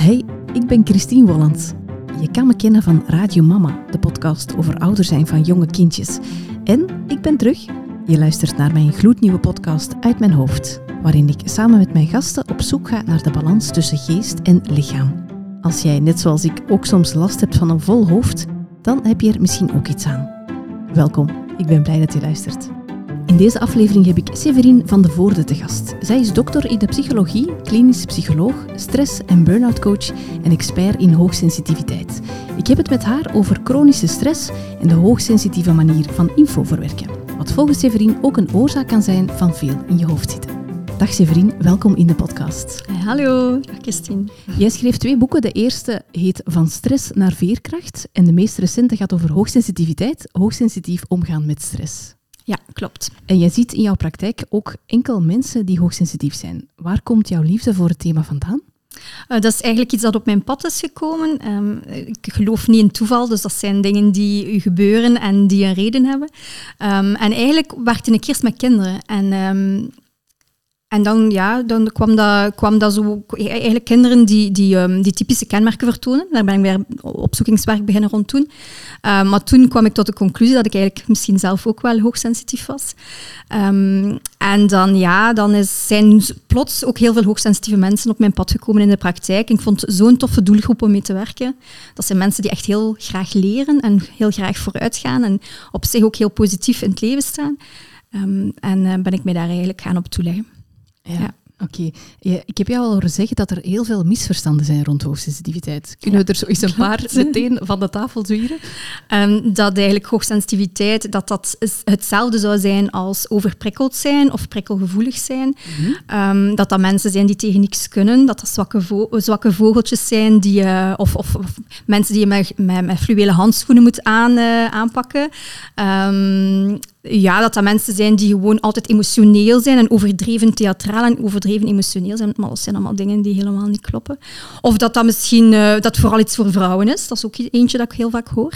Hey, ik ben Christine Wollands. Je kan me kennen van Radio Mama, de podcast over ouder zijn van jonge kindjes. En ik ben terug. Je luistert naar mijn gloednieuwe podcast Uit mijn hoofd, waarin ik samen met mijn gasten op zoek ga naar de balans tussen geest en lichaam. Als jij, net zoals ik, ook soms last hebt van een vol hoofd, dan heb je er misschien ook iets aan. Welkom, ik ben blij dat je luistert. In deze aflevering heb ik Severine van de Voorde te gast. Zij is dokter in de psychologie, klinisch psycholoog, stress- en burn-out coach en expert in hoogsensitiviteit. Ik heb het met haar over chronische stress en de hoogsensitieve manier van info verwerken. Wat volgens Severine ook een oorzaak kan zijn van veel in je hoofd zitten. Dag Severine, welkom in de podcast. Hallo, dag Christine. Jij schreef twee boeken. De eerste heet Van stress naar veerkracht en de meest recente gaat over hoogsensitiviteit, hoogsensitief omgaan met stress. Ja, klopt. En jij ziet in jouw praktijk ook enkel mensen die hoogsensitief zijn. Waar komt jouw liefde voor het thema vandaan? Uh, dat is eigenlijk iets dat op mijn pad is gekomen. Um, ik geloof niet in toeval, dus dat zijn dingen die gebeuren en die een reden hebben. Um, en eigenlijk werkte ik eerst met kinderen. En um, en dan, ja, dan kwam, dat, kwam dat zo... Eigenlijk kinderen die, die, um, die typische kenmerken vertonen. Daar ben ik weer opzoekingswerk beginnen rond doen. Uh, maar toen kwam ik tot de conclusie dat ik eigenlijk misschien zelf ook wel hoogsensitief was. Um, en dan, ja, dan is, zijn plots ook heel veel hoogsensitieve mensen op mijn pad gekomen in de praktijk. Ik vond zo'n toffe doelgroep om mee te werken. Dat zijn mensen die echt heel graag leren en heel graag vooruit gaan. En op zich ook heel positief in het leven staan. En uh, ben ik mij daar eigenlijk gaan op toeleggen. Ja. Oké. Okay. Ik heb jou al horen zeggen dat er heel veel misverstanden zijn rond hoogsensitiviteit. Kunnen ja, we er zo eens een paar meteen van de tafel zwieren? Um, dat eigenlijk hoogsensitiviteit dat dat hetzelfde zou zijn als overprikkeld zijn of prikkelgevoelig zijn. Mm -hmm. um, dat dat mensen zijn die tegen niks kunnen. Dat dat zwakke, vo zwakke vogeltjes zijn die, uh, of, of, of, mensen die je met, met, met handschoenen moet aan, uh, aanpakken. Um, ja, dat dat mensen zijn die gewoon altijd emotioneel zijn en overdreven theatraal en overdreven emotioneel zijn. Maar dat zijn allemaal dingen die helemaal niet kloppen. Of dat dat misschien uh, dat vooral iets voor vrouwen is. Dat is ook eentje dat ik heel vaak hoor.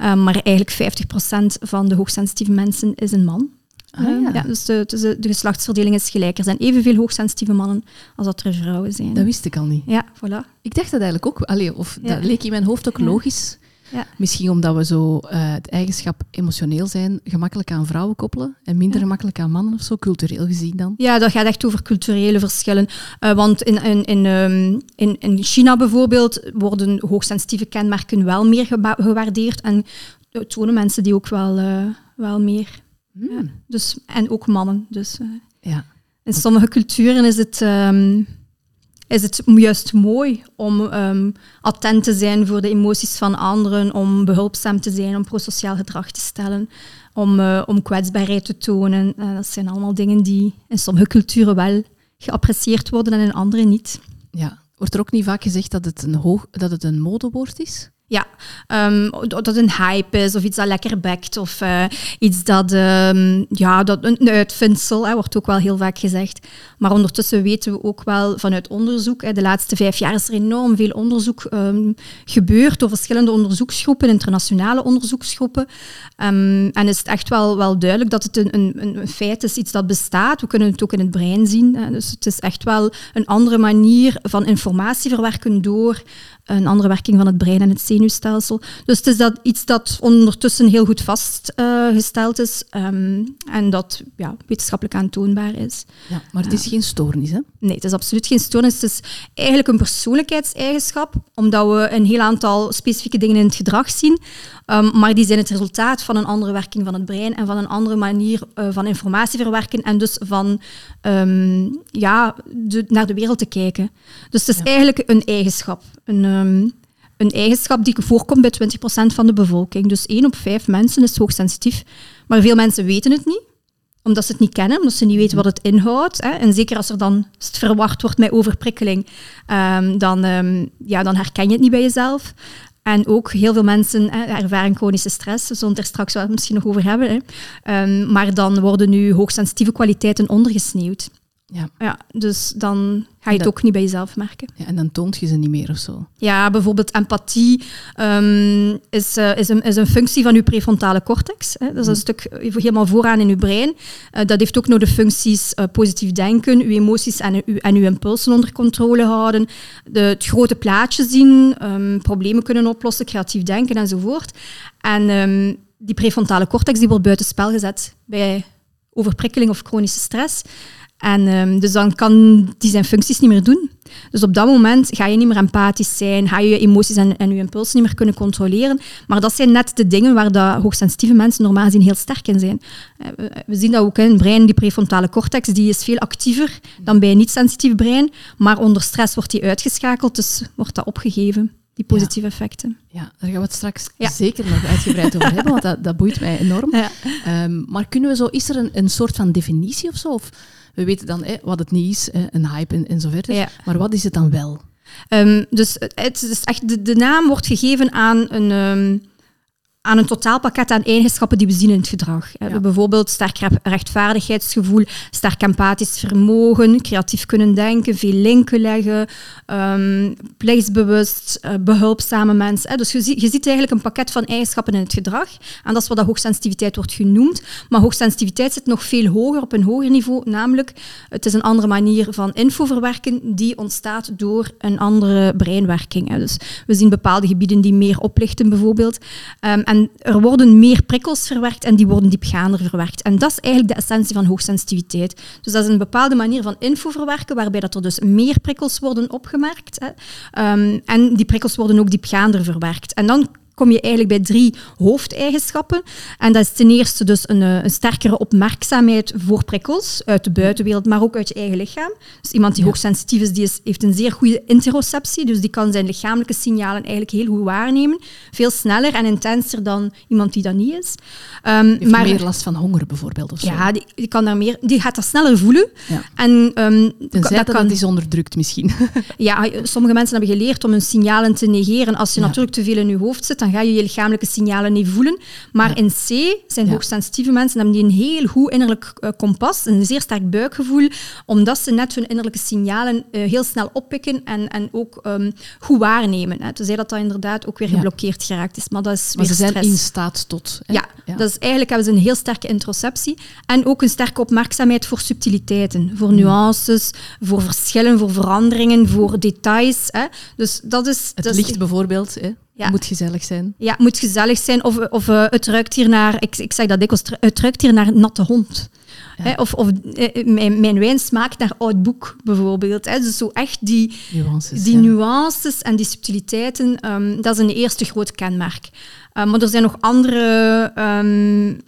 Uh, maar eigenlijk 50% van de hoogsensitieve mensen is een man. Ah, ja. ja. dus de, dus de, de, geslachtsverdeling is gelijk. Er zijn evenveel hoogsensitieve mannen als dat er vrouwen zijn. Dat wist ik al niet. Ja, voilà. Ik dacht dat eigenlijk ook. Allee, of ja. dat leek in mijn hoofd ook logisch. Ja. Misschien omdat we zo uh, het eigenschap emotioneel zijn gemakkelijk aan vrouwen koppelen en minder ja. gemakkelijk aan mannen of zo, cultureel gezien dan? Ja, dat gaat echt over culturele verschillen. Uh, want in, in, in, um, in, in China bijvoorbeeld worden hoogsensitieve kenmerken wel meer gewaardeerd en tonen mensen die ook wel, uh, wel meer. Hmm. Ja. Dus, en ook mannen. Dus, ja. In sommige culturen is het... Um, is het juist mooi om um, attent te zijn voor de emoties van anderen, om behulpzaam te zijn, om prosociaal gedrag te stellen, om, uh, om kwetsbaarheid te tonen. Uh, dat zijn allemaal dingen die in sommige culturen wel geapprecieerd worden en in andere niet. Ja. Wordt er ook niet vaak gezegd dat het een, hoog, dat het een modewoord is? Ja, um, dat een hype is of iets dat lekker bekt of uh, iets dat, um, ja, dat een uitvindsel, wordt ook wel heel vaak gezegd. Maar ondertussen weten we ook wel vanuit onderzoek, hè, de laatste vijf jaar is er enorm veel onderzoek um, gebeurd door verschillende onderzoeksgroepen, internationale onderzoeksgroepen. en is het echt wel, wel duidelijk dat het een, een, een feit is, iets dat bestaat. We kunnen het ook in het brein zien. Hè. Dus het is echt wel een andere manier van informatie verwerken door een andere werking van het brein en het zenuwstelsel. Dus het is dat iets dat ondertussen heel goed vastgesteld uh, is um, en dat ja, wetenschappelijk aantoonbaar is. Ja, maar het is uh, geen stoornis, hè? Nee, het is absoluut geen stoornis. Het is eigenlijk een persoonlijkheidseigenschap, omdat we een heel aantal specifieke dingen in het gedrag zien, um, maar die zijn het resultaat van een andere werking van het brein en van een andere manier uh, van informatie verwerken en dus van um, ja, de, naar de wereld te kijken. Dus het is ja. eigenlijk een eigenschap. Een, um, een eigenschap die voorkomt bij 20% van de bevolking. Dus 1 op 5 mensen is hoogsensitief. Maar veel mensen weten het niet, omdat ze het niet kennen, omdat ze niet weten wat het inhoudt. Hè. En zeker als, er dan, verwacht wordt met overprikkeling, um, dan, um, ja, dan herken je het niet bij jezelf. En ook heel veel mensen ervaren chronische stress. We zullen het er straks wel misschien nog over hebben. Hè. Maar dan worden nu hoogsensitieve kwaliteiten ondergesneeuwd Ja. ja. Dus dan ga je het ook niet bij jezelf merken. Ja, en dan toont je ze niet meer of zo. Ja, bijvoorbeeld empathie um, is, uh, is, een, is een functie van je prefrontale cortex. Hè. Dat is een mhm. stuk helemaal vooraan in je brein. Uh, dat heeft ook nog de functies uh, positief denken, je emoties en, uw, en uw impulsen onder controle houden, de, het grote plaatje zien, um, problemen kunnen oplossen, creatief denken enzovoort. En um, die prefrontale cortex die wordt buitenspel gezet bij overprikkeling of chronische stress. En um, dus dan kan die zijn functies niet meer doen. Dus op dat moment ga je niet meer empathisch zijn, ga je je emoties en, en je impulsen niet meer kunnen controleren. Maar dat zijn net de dingen waar de hoogsensitieve mensen normaal gezien heel sterk in zijn. Eh, we zien dat ook in het brein, die prefrontale cortex, die is veel actiever dan bij een niet-sensitief brein. Maar onder stress wordt die uitgeschakeld, dus wordt dat opgegeven die positieve effecten. Ja, daar gaan we het straks zeker nog uitgebreid over hebben, want dat, dat boeit mij enorm. Ja. Um, maar kunnen we zo, is er een, een soort van definitie of zo? Of we weten dan wat het niet is, een hype en, en zo verder. Maar wat is het dan wel? Um, dus het is echt, de, de, naam wordt gegeven aan een... Um, aan een totaalpakket aan eigenschappen die we zien in het gedrag. We hebben bijvoorbeeld sterk rechtvaardigheidsgevoel, sterk empathisch vermogen, creatief kunnen denken, veel linken leggen, um, plichtsbewust, uh, behulpzame mensen. Dus je, je, ziet eigenlijk een pakket van eigenschappen in het gedrag. En dat is wat dat hoogsensitiviteit wordt genoemd. Maar hoogsensitiviteit zit nog veel hoger, op een hoger niveau. Namelijk, het is een andere manier van info verwerken die ontstaat door een andere breinwerking. Dus we zien bepaalde gebieden die meer oplichten bijvoorbeeld. Um, en er worden meer prikkels verwerkt en die worden diepgaander verwerkt. En dat is eigenlijk de essentie van hoogsensitiviteit. Dus dat is een bepaalde manier van info verwerken, waarbij dat er dus meer prikkels worden opgemerkt. Hè. Um, en die prikkels worden ook diepgaander verwerkt. En dan kom je eigenlijk bij drie hoofdeigenschappen. En dat is ten eerste dus een, eh, een, sterkere opmerkzaamheid voor prikkels uit de buitenwereld, maar ook uit je eigen lichaam. Dus iemand die hoogsensitief is, die is, heeft een zeer goede interoceptie, dus die kan zijn lichamelijke signalen eigenlijk heel goed waarnemen. Veel sneller en intenser dan iemand die dat niet is. Um, maar, meer last van honger bijvoorbeeld? Of zo. Ja, die, die, kan daar meer, die gaat dat sneller voelen. Ja. En, um, dat, kan, is onderdrukt misschien. ja, sommige mensen hebben geleerd om hun signalen te negeren. Als je natuurlijk te veel in je hoofd zit, dan ga je je lichamelijke signalen niet voelen. Maar in C zijn hoogsensitieve mensen, hebben die een heel goed innerlijk uh, kompas, een zeer sterk buikgevoel, omdat ze net hun innerlijke signalen uh, heel snel oppikken en, en ook um, goed waarnemen. Hè. Tenzij dat dat inderdaad ook weer geblokkeerd geraakt is. Maar dat is maar ze zijn in staat tot. Ja, ja, dat is eigenlijk hebben ze een heel sterke introceptie en ook een sterke opmerkzaamheid voor subtiliteiten, voor hmm. nuances, voor verschillen, voor veranderingen, voor details. Hè. Dus dat is... Het dat licht is, bijvoorbeeld, hè? Ja. Moet gezellig zijn. Ja, moet gezellig zijn. Of, of uh, het ruikt hier naar, ik, ik zeg dat dikwijls, het ruikt hier naar natte hond. Hè? Of, of uh, mijn, mijn wijn smaakt naar oud boek, bijvoorbeeld. Hè? Dus zo echt die nuances, die nuances en die subtiliteiten, um, dat is een eerste groot kenmerk. Uh, maar er zijn nog andere um,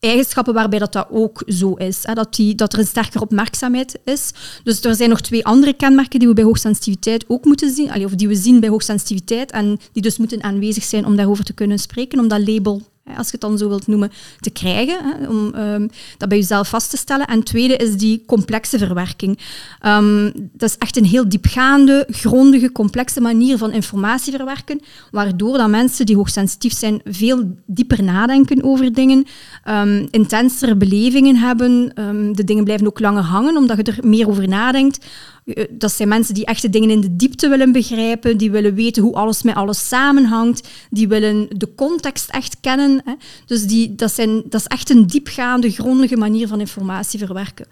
eigenschappen waarbij dat, dat ook zo is. Hè? Dat, die, dat er een sterkere opmerkzaamheid is. Dus er zijn nog twee andere kenmerken die we bij hoogsensitiviteit ook moeten zien, of die we zien bij hoogsensitiviteit en die dus moeten aanwezig zijn om daarover te kunnen spreken, om dat label als je het dan zo wilt noemen, te krijgen, om um, dat bij jezelf vast te stellen. En tweede is die complexe verwerking. Um, dat is echt een heel diepgaande, grondige, complexe manier van informatie verwerken, waardoor dat mensen die hoogsensitief zijn veel dieper nadenken over dingen, um, intensere belevingen hebben, de dingen blijven ook langer hangen, omdat je er meer over nadenkt. Eh, dat zijn mensen die echte dingen in de diepte willen begrijpen, die willen weten hoe alles met alles samenhangt, die willen de context echt kennen. Hè. Dus die, dat, zijn, dat is echt een diepgaande, grondige manier van informatie verwerken.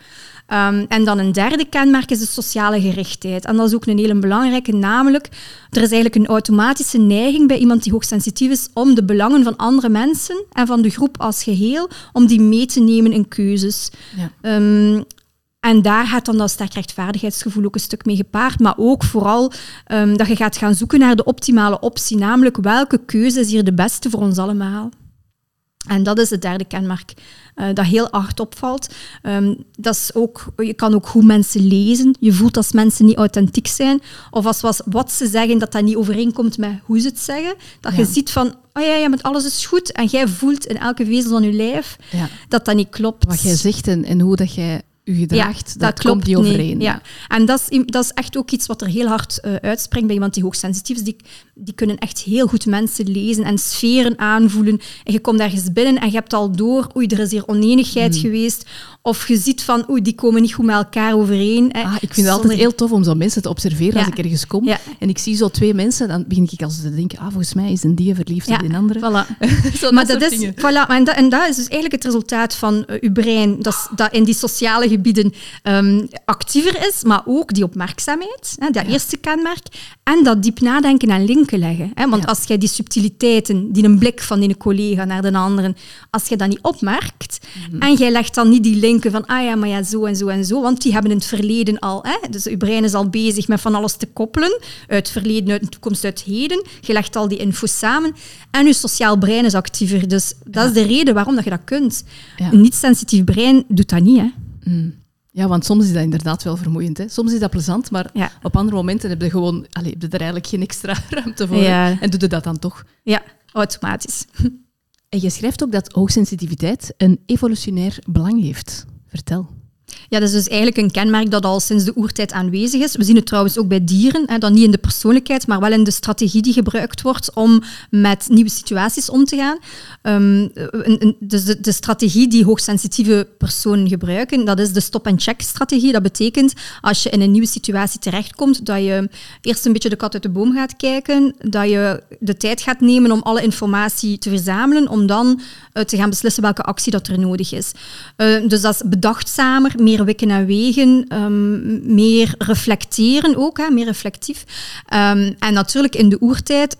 Um, en dan een derde kenmerk is de sociale gerichtheid. En dat is ook een hele belangrijke, namelijk er is eigenlijk een automatische neiging bij iemand die hoogsensitief is om de belangen van andere mensen en van de groep als geheel, om die mee te nemen in keuzes. Ja. Um, en daar gaat dan dat sterk rechtvaardigheidsgevoel ook een stuk mee gepaard. Maar ook vooral um, dat je gaat gaan zoeken naar de optimale optie. Namelijk welke keuze is hier de beste voor ons allemaal. En dat is het derde kenmerk uh, dat heel hard opvalt. Um, dat is ook, je kan ook goed mensen lezen. Je voelt als mensen niet authentiek zijn. Of als was, wat ze zeggen, dat dat niet overeenkomt met hoe ze het zeggen. Dat je ziet van, oh ja, ja, met alles is goed. En jij voelt in elke vezel van je lijf ja. dat dat niet klopt. Wat jij zegt en, en hoe dat jij u gedraagt, dat, klopt niet overeen. ja. En dat is, dat is echt ook iets wat er heel hard uh, uitspringt bij iemand die hoogsensitief is. Die, die kunnen echt heel goed mensen lezen en sferen aanvoelen. En je komt ergens binnen en je hebt al door, oei, er is hier oneenigheid hmm. geweest. Of je ziet van, oei, die komen niet goed met elkaar overeen. Ah, ik vind het altijd heel tof om zo mensen te observeren als ik ergens kom. En ik zie zo twee mensen, dan begin ik als te denken, ah, volgens mij is een die verliefd op de andere. Voilà. maar dat, is, voilà, en, dat, en dat is dus eigenlijk het resultaat van uh, uw brein, dat, dat in die sociale gebieden um, actiever is, maar ook die opmerkzaamheid, hè, dat eerste kenmerk, en dat diep nadenken en linken leggen. Hè. Want als jij die subtiliteiten, die een blik van die collega naar de anderen, als je dat niet opmerkt, mhm. en jij legt dan niet die linken van, ah ja, maar ja, zo en zo en zo, want die hebben in het verleden al, hè, dus je brein is al bezig met van alles te koppelen, uit het verleden, uit de toekomst, uit het heden, je legt al die info samen, en je sociaal brein is actiever. Dus dat is de reden waarom dat je dat kunt. Een niet-sensitief brein doet dat niet, hè. Mm. Ja, want soms is dat inderdaad wel vermoeiend. Hè? Soms is dat plezant, maar op andere momenten heb je gewoon allez, heb je er eigenlijk geen extra ruimte voor. En doe je dat dan toch? Ja, automatisch. En je schrijft ook dat hoogsensitiviteit een evolutionair belang heeft. Vertel. Ja, dat is dus eigenlijk een kenmerk dat al sinds de oertijd aanwezig is. We zien het trouwens ook bij dieren, hè, dan niet in de persoonlijkheid, maar wel in de strategie die gebruikt wordt om met nieuwe situaties om te gaan. Um, dus de, de, strategie die hoogsensitieve personen gebruiken, dat is de stop-and-check-strategie. Dat betekent, als je in een nieuwe situatie terechtkomt, dat je eerst een beetje de kat uit de boom gaat kijken, dat je de tijd gaat nemen om alle informatie te verzamelen, om dan te gaan beslissen welke actie dat er nodig is. Uh, dus dat is bedachtzamer, meer wikken en wegen, um, meer reflecteren ook, hè, meer reflectief. Um, en natuurlijk in de oertijd,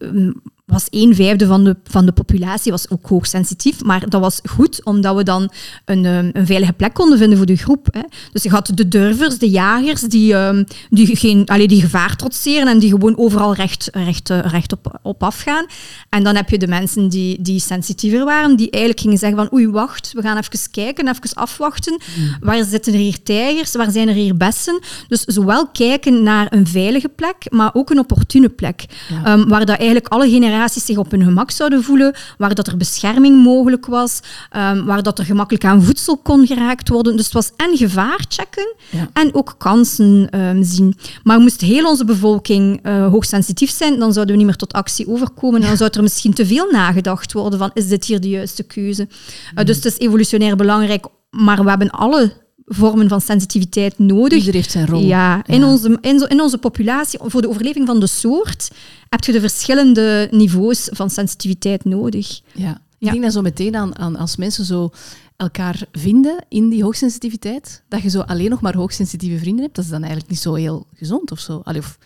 uh, was een vijfde van de, van de populatie was ook hoogsensitief. Maar dat was goed, omdat we dan een, ehm, een veilige plek konden vinden voor de groep. Hè. Dus je had de durvers, de jagers, die, um, die, geen, allee, die gevaar trotseren en die gewoon overal recht, recht, eh, recht op, op afgaan. En dan heb je de mensen die, die sensitiever waren, die eigenlijk gingen zeggen van oei, wacht, we gaan even kijken, even afwachten. Mm. Waar zitten er hier tijgers? Waar zijn er hier bessen? Dus zowel kijken naar een veilige plek, maar ook een opportune plek. Ehm, waar dat eigenlijk alle generaties zich op hun gemak zouden voelen, waar dat er bescherming mogelijk was, um, waar dat er gemakkelijk aan voedsel kon geraakt worden. Dus het was en gevaar checken en ook kansen um, zien. Maar moest heel onze bevolking uh, hoogsensitief zijn, dan zouden we niet meer tot actie overkomen. En dan zou er misschien te veel nagedacht worden van is dit hier de juiste keuze? Uh, dus het is evolutionair belangrijk, maar we hebben alle vormen van sensitiviteit nodig. Ieder heeft zijn rol. Ja, in, Onze, in, in, onze populatie, voor de overleving van de soort, heb je de verschillende niveaus van sensitiviteit nodig. Ja. Ik denk dan zo meteen aan, aan als mensen zo elkaar vinden in die hoogsensitiviteit, dat je zo alleen nog maar hoogsensitieve vrienden hebt, dat is dan eigenlijk niet zo heel gezond of zo. Allee, of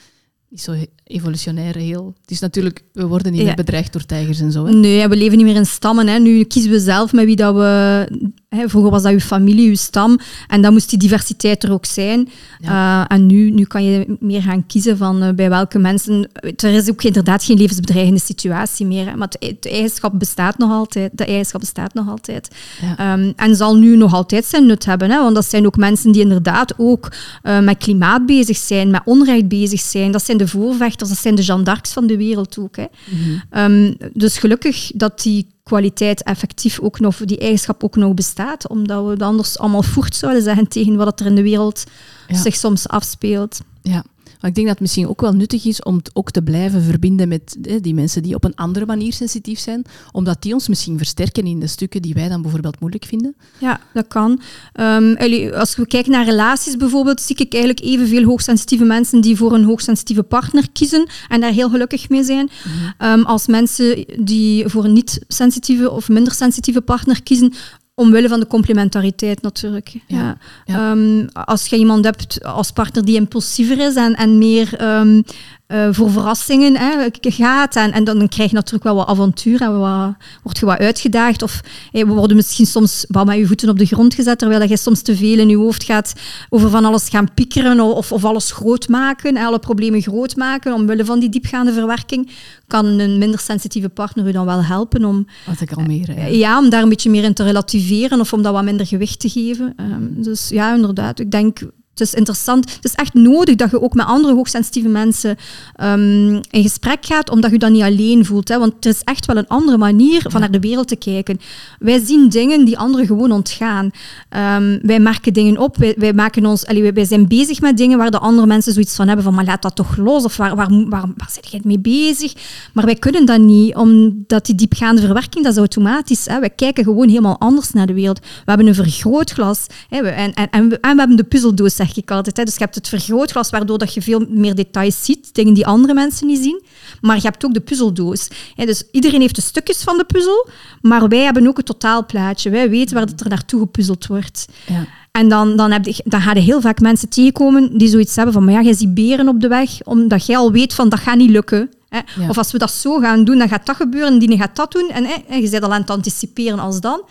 niet zo evolutionair heel. Het is natuurlijk, we worden niet meer bedreigd door tijgers en zo. Hè? Nee, we leven niet meer in stammen. Hè. Nu kiezen we zelf met wie dat we Hè, vroeger was dat je familie, je stam. En dan moest die diversiteit er ook zijn. Uh, en nu, nu kan je meer gaan kiezen van uh, bij welke mensen... Er is ook inderdaad geen levensbedreigende situatie meer. Hè, maar het, eigenschap bestaat nog altijd. De eigenschap bestaat nog altijd. Ja. Um, en zal nu nog altijd zijn nut hebben. Hè, want dat zijn ook mensen die inderdaad ook uh, met klimaat bezig zijn, met onrecht bezig zijn. Dat zijn de voorvechters, dat zijn de Jeanne d'Arcs van de wereld ook. Hè. Mm -hmm. um, dus gelukkig dat die kwaliteit effectief ook nog, die eigenschap ook nog bestaat, omdat we anders allemaal voert zouden zeggen tegen wat er in de wereld zich soms afspeelt. Ja. Maar ik denk dat het misschien ook wel nuttig is om het ook te blijven verbinden met die mensen die op een andere manier sensitief zijn, omdat die ons misschien versterken in de stukken die wij dan bijvoorbeeld moeilijk vinden. Ja, dat kan. Um, als we kijken naar relaties bijvoorbeeld, zie ik eigenlijk evenveel hoogsensitieve mensen die voor een hoogsensitieve partner kiezen en daar heel gelukkig mee zijn, mhm. ehm, als mensen die voor een niet-sensitieve of minder sensitieve partner kiezen, Omwille van de complementariteit natuurlijk. Ja. Ehm, als je iemand hebt als partner die impulsiever is en, en meer um, uh, voor verrassingen hè, gaat. En, en dan krijg je natuurlijk wel wat avontuur en wat, word je wat uitgedaagd. Of hey, we worden misschien soms wat met je voeten op de grond gezet, terwijl je soms te veel in je hoofd gaat over van alles gaan piekeren of, of alles groot maken, alle problemen groot maken. Omwille van die diepgaande verwerking kan een minder sensitieve partner u dan wel helpen om... Wat ik al meer, ja. ja. om daar een beetje meer in te relativeren of om dat wat minder gewicht te geven. Um, dus ja, inderdaad. Ik denk Het is interessant. Het is echt nodig dat je ook met andere hoogsensitieve mensen um, in gesprek gaat, omdat je dat niet alleen voelt. Hè? Want het is echt wel een andere manier van naar de wereld te kijken. Wij zien dingen die anderen gewoon ontgaan. Um, wij merken dingen op. Wij, wij maken ons, allee, wij zijn bezig met dingen waar de andere mensen zoiets van hebben van maar laat dat toch los of waar, waar, waar, waar zit jij mee bezig? Maar wij kunnen dat niet, omdat die diepgaande verwerking, dat is automatisch. Hè? Wij kijken gewoon helemaal anders naar de wereld. We hebben een vergrootglas hè? en, en, en, we, en we hebben de puzzeldoos zeg ik altijd. Hè. Dus je hebt het vergrootglas, waardoor dat je veel meer details ziet, dingen die andere mensen niet zien. Maar je hebt ook de puzzeldoos. Hè. Dus iedereen heeft de stukjes van de puzzel, maar wij hebben ook het totaalplaatje. Wij weten waar het er naartoe gepuzzeld wordt. Ja. En dan, dan, heb je, dan ga je heel vaak mensen tegenkomen die zoiets hebben van, maar ja, jij ziet beren op de weg, omdat jij al weet van, dat gaat niet lukken. Hè. Of als we dat zo gaan doen, dan gaat dat gebeuren, en die gaat dat doen. En, hè, en je bent al aan het anticiperen als dan.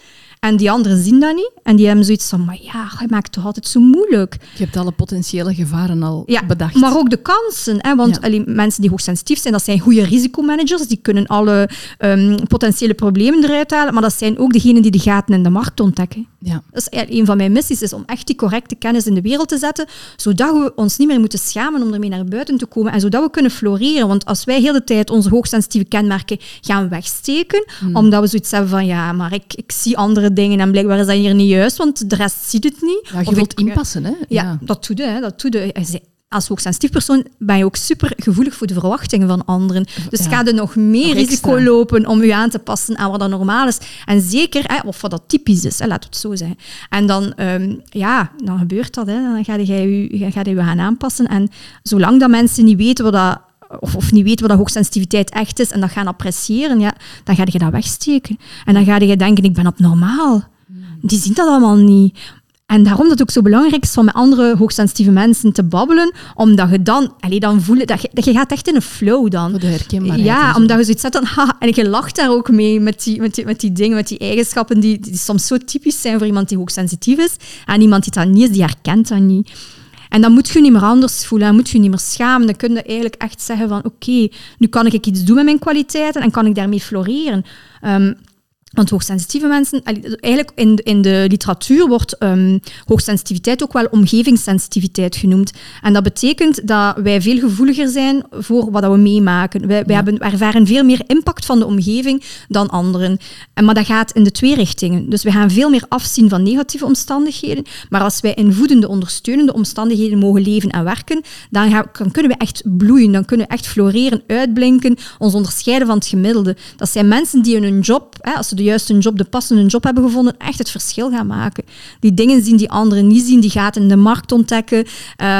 En die anderen zien dat niet. En die hebben zoiets van, maar ja, hij maakt het toch altijd zo moeilijk. Je hebt alle potentiële gevaren al ja, bedacht. maar ook de kansen. Hè? Want ja. mensen die hoogsensitief zijn, dat zijn goede risicomanagers. Die kunnen alle um, potentiële problemen eruit halen. Maar dat zijn ook degenen die de gaten in de markt ontdekken. Ja. Dat is een van mijn missies, is om echt die correcte kennis in de wereld te zetten, zodat we ons niet meer moeten schamen om ermee naar buiten te komen en zodat we kunnen floreren. Want als wij heel de tijd onze hoogsensitieve kenmerken gaan wegsteken, hmm. omdat we zoiets hebben van, ja, maar ik, ik zie andere dingen en blijkbaar is dat hier niet juist, want de rest ziet het niet. Ja, je wilt inpassen, hè? Ja, dat doe je. Hè, dat doe je. Als hoogsensitief persoon ben je ook super gevoelig voor de verwachtingen van anderen. Dus ga je nog meer risico lopen om je aan te passen aan wat dat normaal is. En zeker, hè, of wat dat typisch is, hè, laat het zo zeggen. En dan, um, ja, dan gebeurt dat. Hè. Dan ga je je, ga je, je gaan aanpassen. En zolang dat mensen niet weten wat dat of, of, niet weten wat dat hoogsensitiviteit echt is en dat gaan appreciëren, ja, dan ga je dat wegsteken. En dan ga je denken, ik ben abnormaal. Die zien dat allemaal niet. En daarom dat het ook zo belangrijk is om met andere hoogsensitieve mensen te babbelen, omdat je dan, allee, dan voelen, dat je, dat je gaat echt in een flow dan. de herkenbaarheid. Ja, omdat je zoiets zet dan, ha, en je lacht daar ook mee met die, met die, met die dingen, met die eigenschappen die, die soms zo typisch zijn voor iemand die hoogsensitief is. En iemand die dat niet is, die herkent dat niet. En dan moet je niet meer anders voelen, dan moet je niet meer schamen. Dan kun je eigenlijk echt zeggen van oké, nu kan ik iets doen met mijn kwaliteiten en kan ik daarmee floreren. Um, want hoogsensitieve mensen, eigenlijk in, in de literatuur wordt um, hoogsensitiviteit ook wel omgevingssensitiviteit genoemd. En dat betekent dat wij veel gevoeliger zijn voor wat we meemaken. Wij, wij hebben, ervaren veel meer impact van de omgeving dan anderen. En, maar dat gaat in de twee richtingen. Dus we gaan veel meer afzien van negatieve omstandigheden. Maar als wij in voedende, ondersteunende omstandigheden mogen leven en werken, dan, gaan, dan kunnen we echt bloeien, dan kunnen we echt floreren, uitblinken, ons onderscheiden van het gemiddelde. Dat zijn mensen die in hun job, hè, als ze de juiste job, de passende job hebben gevonden, echt het verschil gaan maken. Die dingen zien die anderen niet zien, die gaten in de markt ontdekken,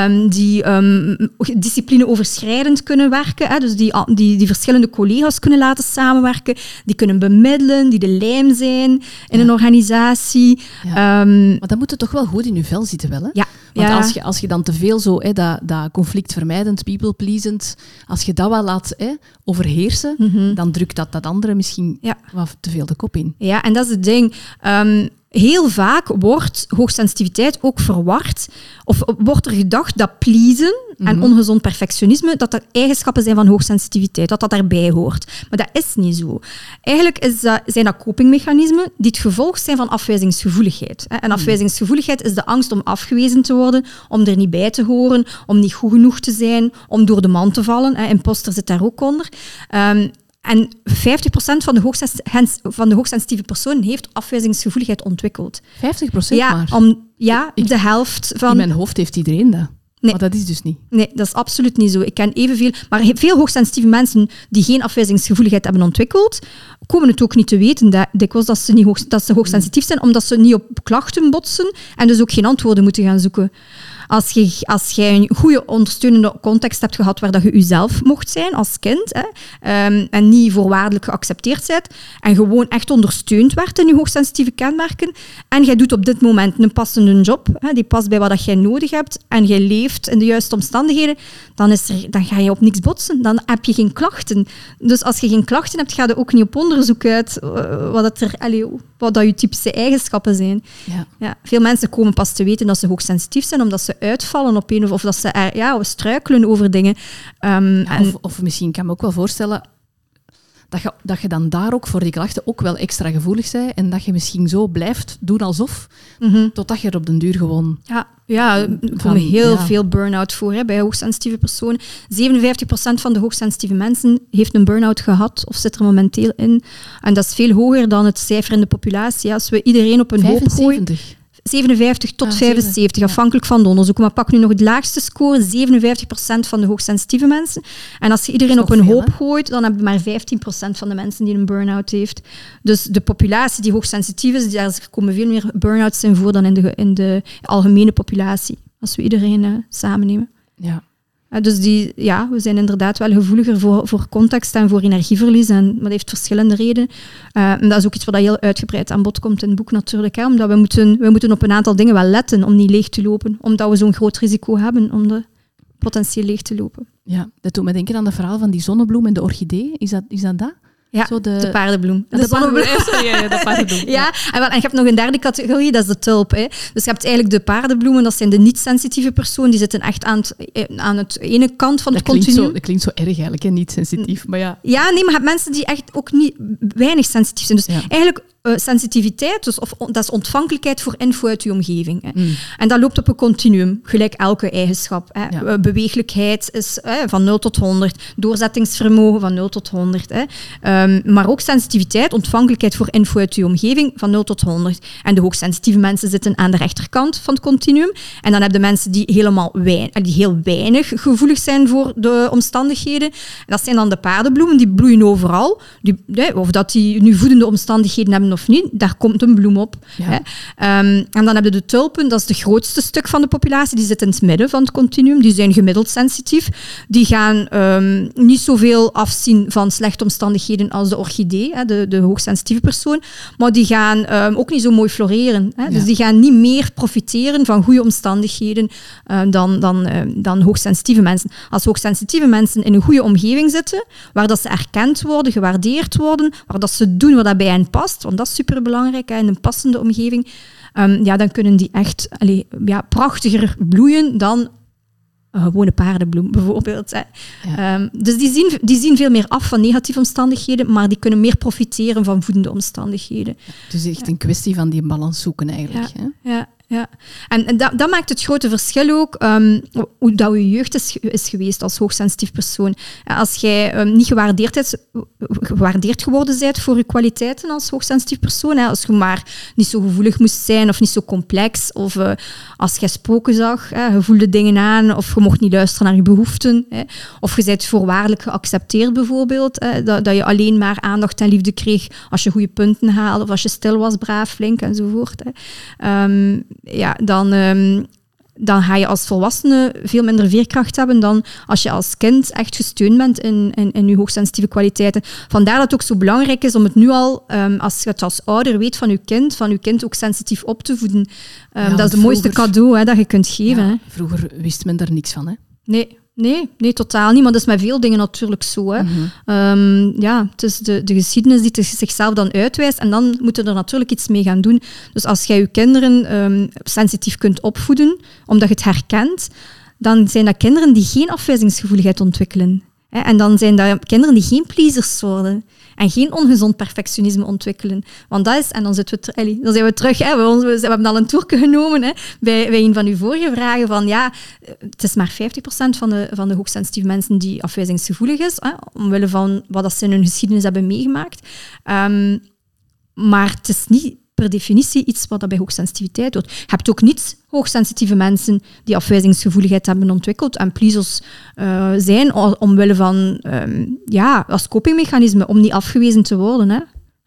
um, die um, discipline overschrijdend kunnen werken, hè, dus die, die, die verschillende collega's kunnen laten samenwerken, die kunnen bemiddelen, die de lijm zijn in een organisatie. Ja. Um, maar dan moet het toch wel goed in je vel zitten, wel? Hè? Ja. Want als, je, als je dan te veel zo, hè, dat, dat conflictvermijdend, people-pleasend, als je dat wel laat hè, overheersen, mm -hmm. dan drukt dat dat andere misschien ja. wat te veel de kop in. Ja, en dat is het ding. Um, heel vaak wordt hoogsensitiviteit ook verward, of wordt er gedacht dat pleasen en mm -hmm. ongezond perfectionisme, dat dat eigenschappen zijn van hoogsensitiviteit, dat dat daarbij hoort. Maar dat is niet zo. Eigenlijk is dat, zijn dat copingmechanismen die het gevolg zijn van afwijzingsgevoeligheid. En afwijzingsgevoeligheid is de angst om afgewezen te worden, om er niet bij te horen, om niet goed genoeg te zijn, om door de man te vallen. Imposter zit daar ook onder. Um, en 50% van de, van de hoogsensitieve personen heeft afwijzingsgevoeligheid ontwikkeld. 50% ja, maar? Om, ja, ik, de helft van... In mijn hoofd heeft iedereen dat. Nee. Maar dat is dus niet. Nee, dat is absoluut niet zo. Ik ken evenveel... Maar veel hoogsensitieve mensen die geen afwijzingsgevoeligheid hebben ontwikkeld, komen het ook niet te weten dat, dikwijls dat ze, niet hoog, dat ze hoogsensitief zijn, omdat ze niet op klachten botsen en dus ook geen antwoorden moeten gaan zoeken. Als je, als jij een goede ondersteunende context hebt gehad waar dat je jezelf mocht zijn als kind hè, um, en niet voorwaardelijk geaccepteerd bent en gewoon echt ondersteund werd in je hoogsensitieve kenmerken en jij doet op dit moment een passende job, hè, die past bij wat dat jij nodig hebt en jij leeft in de juiste omstandigheden, dan, is er, dan ga je op niks botsen. Dan heb je geen klachten. Dus als je geen klachten hebt, ga je ook niet op onderzoek uit uh, wat, het er, wat dat je typische eigenschappen zijn. Ja. Ja, veel mensen komen pas te weten dat ze hoogsensitief zijn, omdat ze uitvallen op een of, of dat ze er, ja, struikelen over dingen. Um, ja, of, of, misschien kan ik me ook wel voorstellen dat je, dat je dan daar ook voor die klachten ook wel extra gevoelig bent en dat je misschien zo blijft doen alsof, totdat je er op den duur gewoon... Ja, ja er komen heel veel burn-out voor hè, bij hoogsensitieve personen. 57% van de hoogsensitieve mensen heeft een burn-out gehad of zit er momenteel in. En dat is veel hoger dan het cijfer in de populatie. Als we iedereen op een hoop gooien... 57 tot 75, afhankelijk van de onderzoek. Maar pak nu nog het laagste score, 57% van de hoogsensitieve mensen. En als je iedereen op een hoop gooit, dan heb je maar 15% van de mensen die een burn-out heeft. Dus de populatie die hoogsensitief is, daar komen veel meer burn-outs in voor dan in de, in de algemene populatie. Als we iedereen uh, samennemen. Ja. Dus die, ja, we zijn inderdaad wel gevoeliger voor, voor context en voor energieverlies. En dat heeft verschillende redenen. Uh, en dat is ook iets wat heel uitgebreid aan bod komt in het boek natuurlijk. Hè, omdat we moeten, we moeten op een aantal dingen wel letten om niet leeg te lopen. Omdat we zo'n groot risico hebben om de potentieel leeg te lopen. Ja, dat doet me denken aan het verhaal van die zonnebloem en de orchidee. Is dat is dat? dat? Ja, Zo de, de paardenbloem. De, de paardenbloem. ja, de paardenbloem. ja, en, en je hebt nog een derde categorie, dat is de tulp. Hè. Dus je hebt eigenlijk de paardenbloemen, dat zijn de niet-sensitieve personen, die zitten echt aan het, eh, aan het ene kant van dat het continuum. Zo, dat klinkt zo erg eigenlijk, niet-sensitief, maar ja. Ja, nee, maar je hebt mensen die echt ook niet weinig sensitief zijn. Dus eigenlijk uh, sensitiviteit, dus of, dat is ontvankelijkheid voor info uit je omgeving. Hè. Mm. En dat loopt op een continuum, gelijk elke eigenschap. Hè. Ja. Beweeglijkheid is hè, van 0 tot 100, doorzettingsvermogen van 0 tot 100. Hè. Um, maar ook sensitiviteit, ontvankelijkheid voor info uit je omgeving van 0 tot 100. En de hoogsensitieve mensen zitten aan de rechterkant van het continuum. En dan heb je mensen die, helemaal weinig, die heel weinig gevoelig zijn voor de omstandigheden. En dat zijn dan de paardenbloemen, die bloeien overal. Die, of dat die nu voedende omstandigheden hebben of niet, daar komt een bloem op. Hè. Um, en dan hebben we de tulpen, dat is het grootste stuk van de populatie, die zit in het midden van het continuum. Die zijn gemiddeld sensitief. Die gaan um, niet zoveel afzien van slechte omstandigheden als de orchidee, hè, de, de hoogsensitieve persoon. Maar die gaan um, ook niet zo mooi floreren. Hè. Dus die gaan niet meer profiteren van goede omstandigheden dan, dan, dan hoogsensitieve mensen. Als hoogsensitieve mensen in een goede omgeving zitten, waar dat ze erkend worden, gewaardeerd worden, waar dat ze doen wat dat bij hen past, want dat is superbelangrijk, hè, in een passende omgeving, um, ja, dan kunnen die echt allee, ja, prachtiger bloeien dan een gewone paardenbloem bijvoorbeeld. Hè. Ja. Um, dus die zien, die zien veel meer af van negatieve omstandigheden, maar die kunnen meer profiteren van voedende omstandigheden. Dus echt een kwestie van die balans zoeken eigenlijk. Ja, hè? ja ja. En, en dat, dat, maakt het grote verschil ook, um, hoe dat je jeugd is, is, geweest als hoogsensitief persoon. Als jij um, niet gewaardeerd, gewaardeerd geworden bent voor je kwaliteiten als hoogsensitief persoon, hè, als je maar niet zo gevoelig moest zijn of niet zo complex, of uh, als je spoken zag, hè, je voelde dingen aan, of je mocht niet luisteren naar je behoeften, hè, of je bent voorwaardelijk geaccepteerd bijvoorbeeld, hè, dat, dat, je alleen maar aandacht en liefde kreeg als je goede punten haalde, of als je stil was, braaf, flink enzovoort. Hè. Um, ja, dan, um, dan ga je als volwassene veel minder veerkracht hebben dan als je als kind echt gesteund bent in, in, in je hoogsensitieve kwaliteiten. Vandaar dat het ook zo belangrijk is om het nu al, um, als je het als ouder weet van je kind, van je kind ook sensitief op te voeden. Um, ja, dat is het mooiste cadeau hè, dat je kunt geven. Ja. Vroeger wist men daar niks van, hè? Nee. Nee, nee, totaal niet. Maar dat is met veel dingen natuurlijk zo. Hè. Mm -hmm. ja, het is de, de geschiedenis die zichzelf dan uitwijst. En dan moeten er natuurlijk iets mee gaan doen. Dus als jij je kinderen um, sensitief kunt opvoeden, omdat je het herkent, dan zijn dat kinderen die geen afwijzingsgevoeligheid ontwikkelen. En dan zijn dat kinderen die geen pleasers worden en geen ongezond perfectionisme ontwikkelen. Want dat is, en dan, zitten we dan zijn we terug, hè, we, hebben al een toerke genomen hè, bij, bij een van uw vorige vragen, van ja, het is maar 50% van de, van de hoogsensitieve mensen die afwijzingsgevoelig is, omwille van wat dat ze in hun geschiedenis hebben meegemaakt. Um, maar het is niet per definitie iets wat dat bij hoogsensitiviteit doet. Je hebt ook niet hoogsensitieve mensen die afwijzingsgevoeligheid hebben ontwikkeld en pleasers uh, zijn omwille van, um, ja, als copingmechanisme, om niet afgewezen te worden. Hè.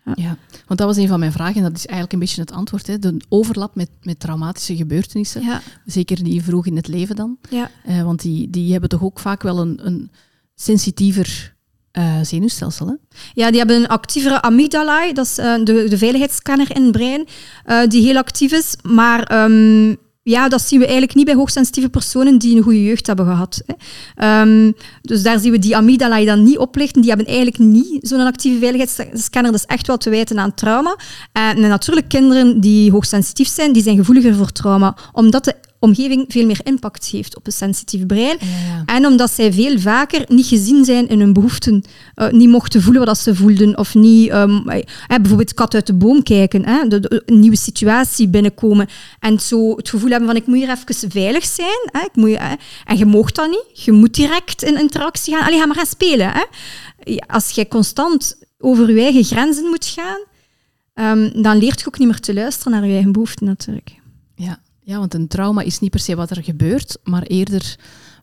Ja. ja. want dat was een van mijn vragen en dat is eigenlijk een beetje het antwoord. Hè. De overlap met, met traumatische gebeurtenissen, ja. zeker die vroeg in het leven dan. Ja. Uh, want die, die hebben toch ook vaak wel een, een sensitiever uh, zenuwstelsel. Hè? Ja, die hebben een actievere amygdala, dat is uh, de, de veiligheidsscanner in het brein, uh, die heel actief is. Maar um, ja, dat zien we eigenlijk niet bij hoogsensitieve personen die een goede jeugd hebben gehad. Hè. Um, dus daar zien we die amygdala dan niet oplichten. Die hebben eigenlijk niet zo'n actieve veiligheidsscanner. Dat is echt wel te wijten aan trauma. En natuurlijk, kinderen die hoogsensitief zijn, die zijn gevoeliger voor trauma. Omdat de omgeving veel meer impact heeft op een sensitief brein. Ja. En omdat zij veel vaker niet gezien zijn in hun behoeften, eh, niet mochten voelen wat ze voelden, of niet ehm, eh, bijvoorbeeld kat uit de boom kijken, hè, de, de- een nieuwe situatie binnenkomen en zo het gevoel hebben van ik moet hier even veilig zijn. Hè, ik moet, hè, en je moogt dat niet. Je moet direct in interactie gaan. Allee, ga maar gaan spelen. Hè. Ja, Als jij constant over je eigen grenzen moet gaan, ehm, dan leert je ook niet meer te luisteren naar je eigen behoeften natuurlijk. Ja. Ja, want een trauma is niet per se wat er gebeurt, maar eerder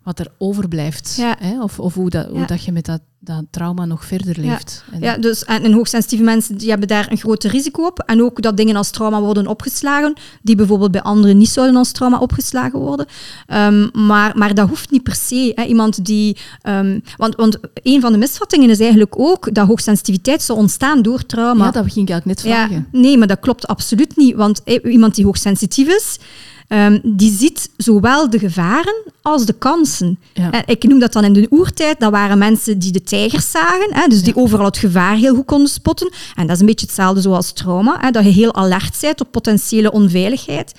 wat er overblijft. Ja. Hè? Of, of hoe, dat, hoe Ja. dat je met dat, dat trauma nog verder leeft. En- Ja, dus, en, en hoogsensitieve mensen die hebben daar een groter risico op. En ook dat dingen als trauma worden opgeslagen, die bijvoorbeeld bij anderen niet zouden als trauma opgeslagen worden. Ehm, maar, maar dat hoeft niet per se. Hè. Iemand die, ehm, want, want een van de misvattingen is eigenlijk ook dat hoogsensitiviteit zou ontstaan door trauma. Ja, dat ging ik eigenlijk net vragen. Ja, nee, maar dat klopt absoluut niet. Want iemand die hoogsensitief is, ehm, die ziet zowel de gevaren als de kansen. Ja. En ik noem dat dan in de oertijd, dat waren mensen die de tijgers zagen, hè, dus die overal het gevaar heel goed konden spotten. En dat is een beetje hetzelfde zoals trauma, hè, dat je heel alert bent op potentiële onveiligheid.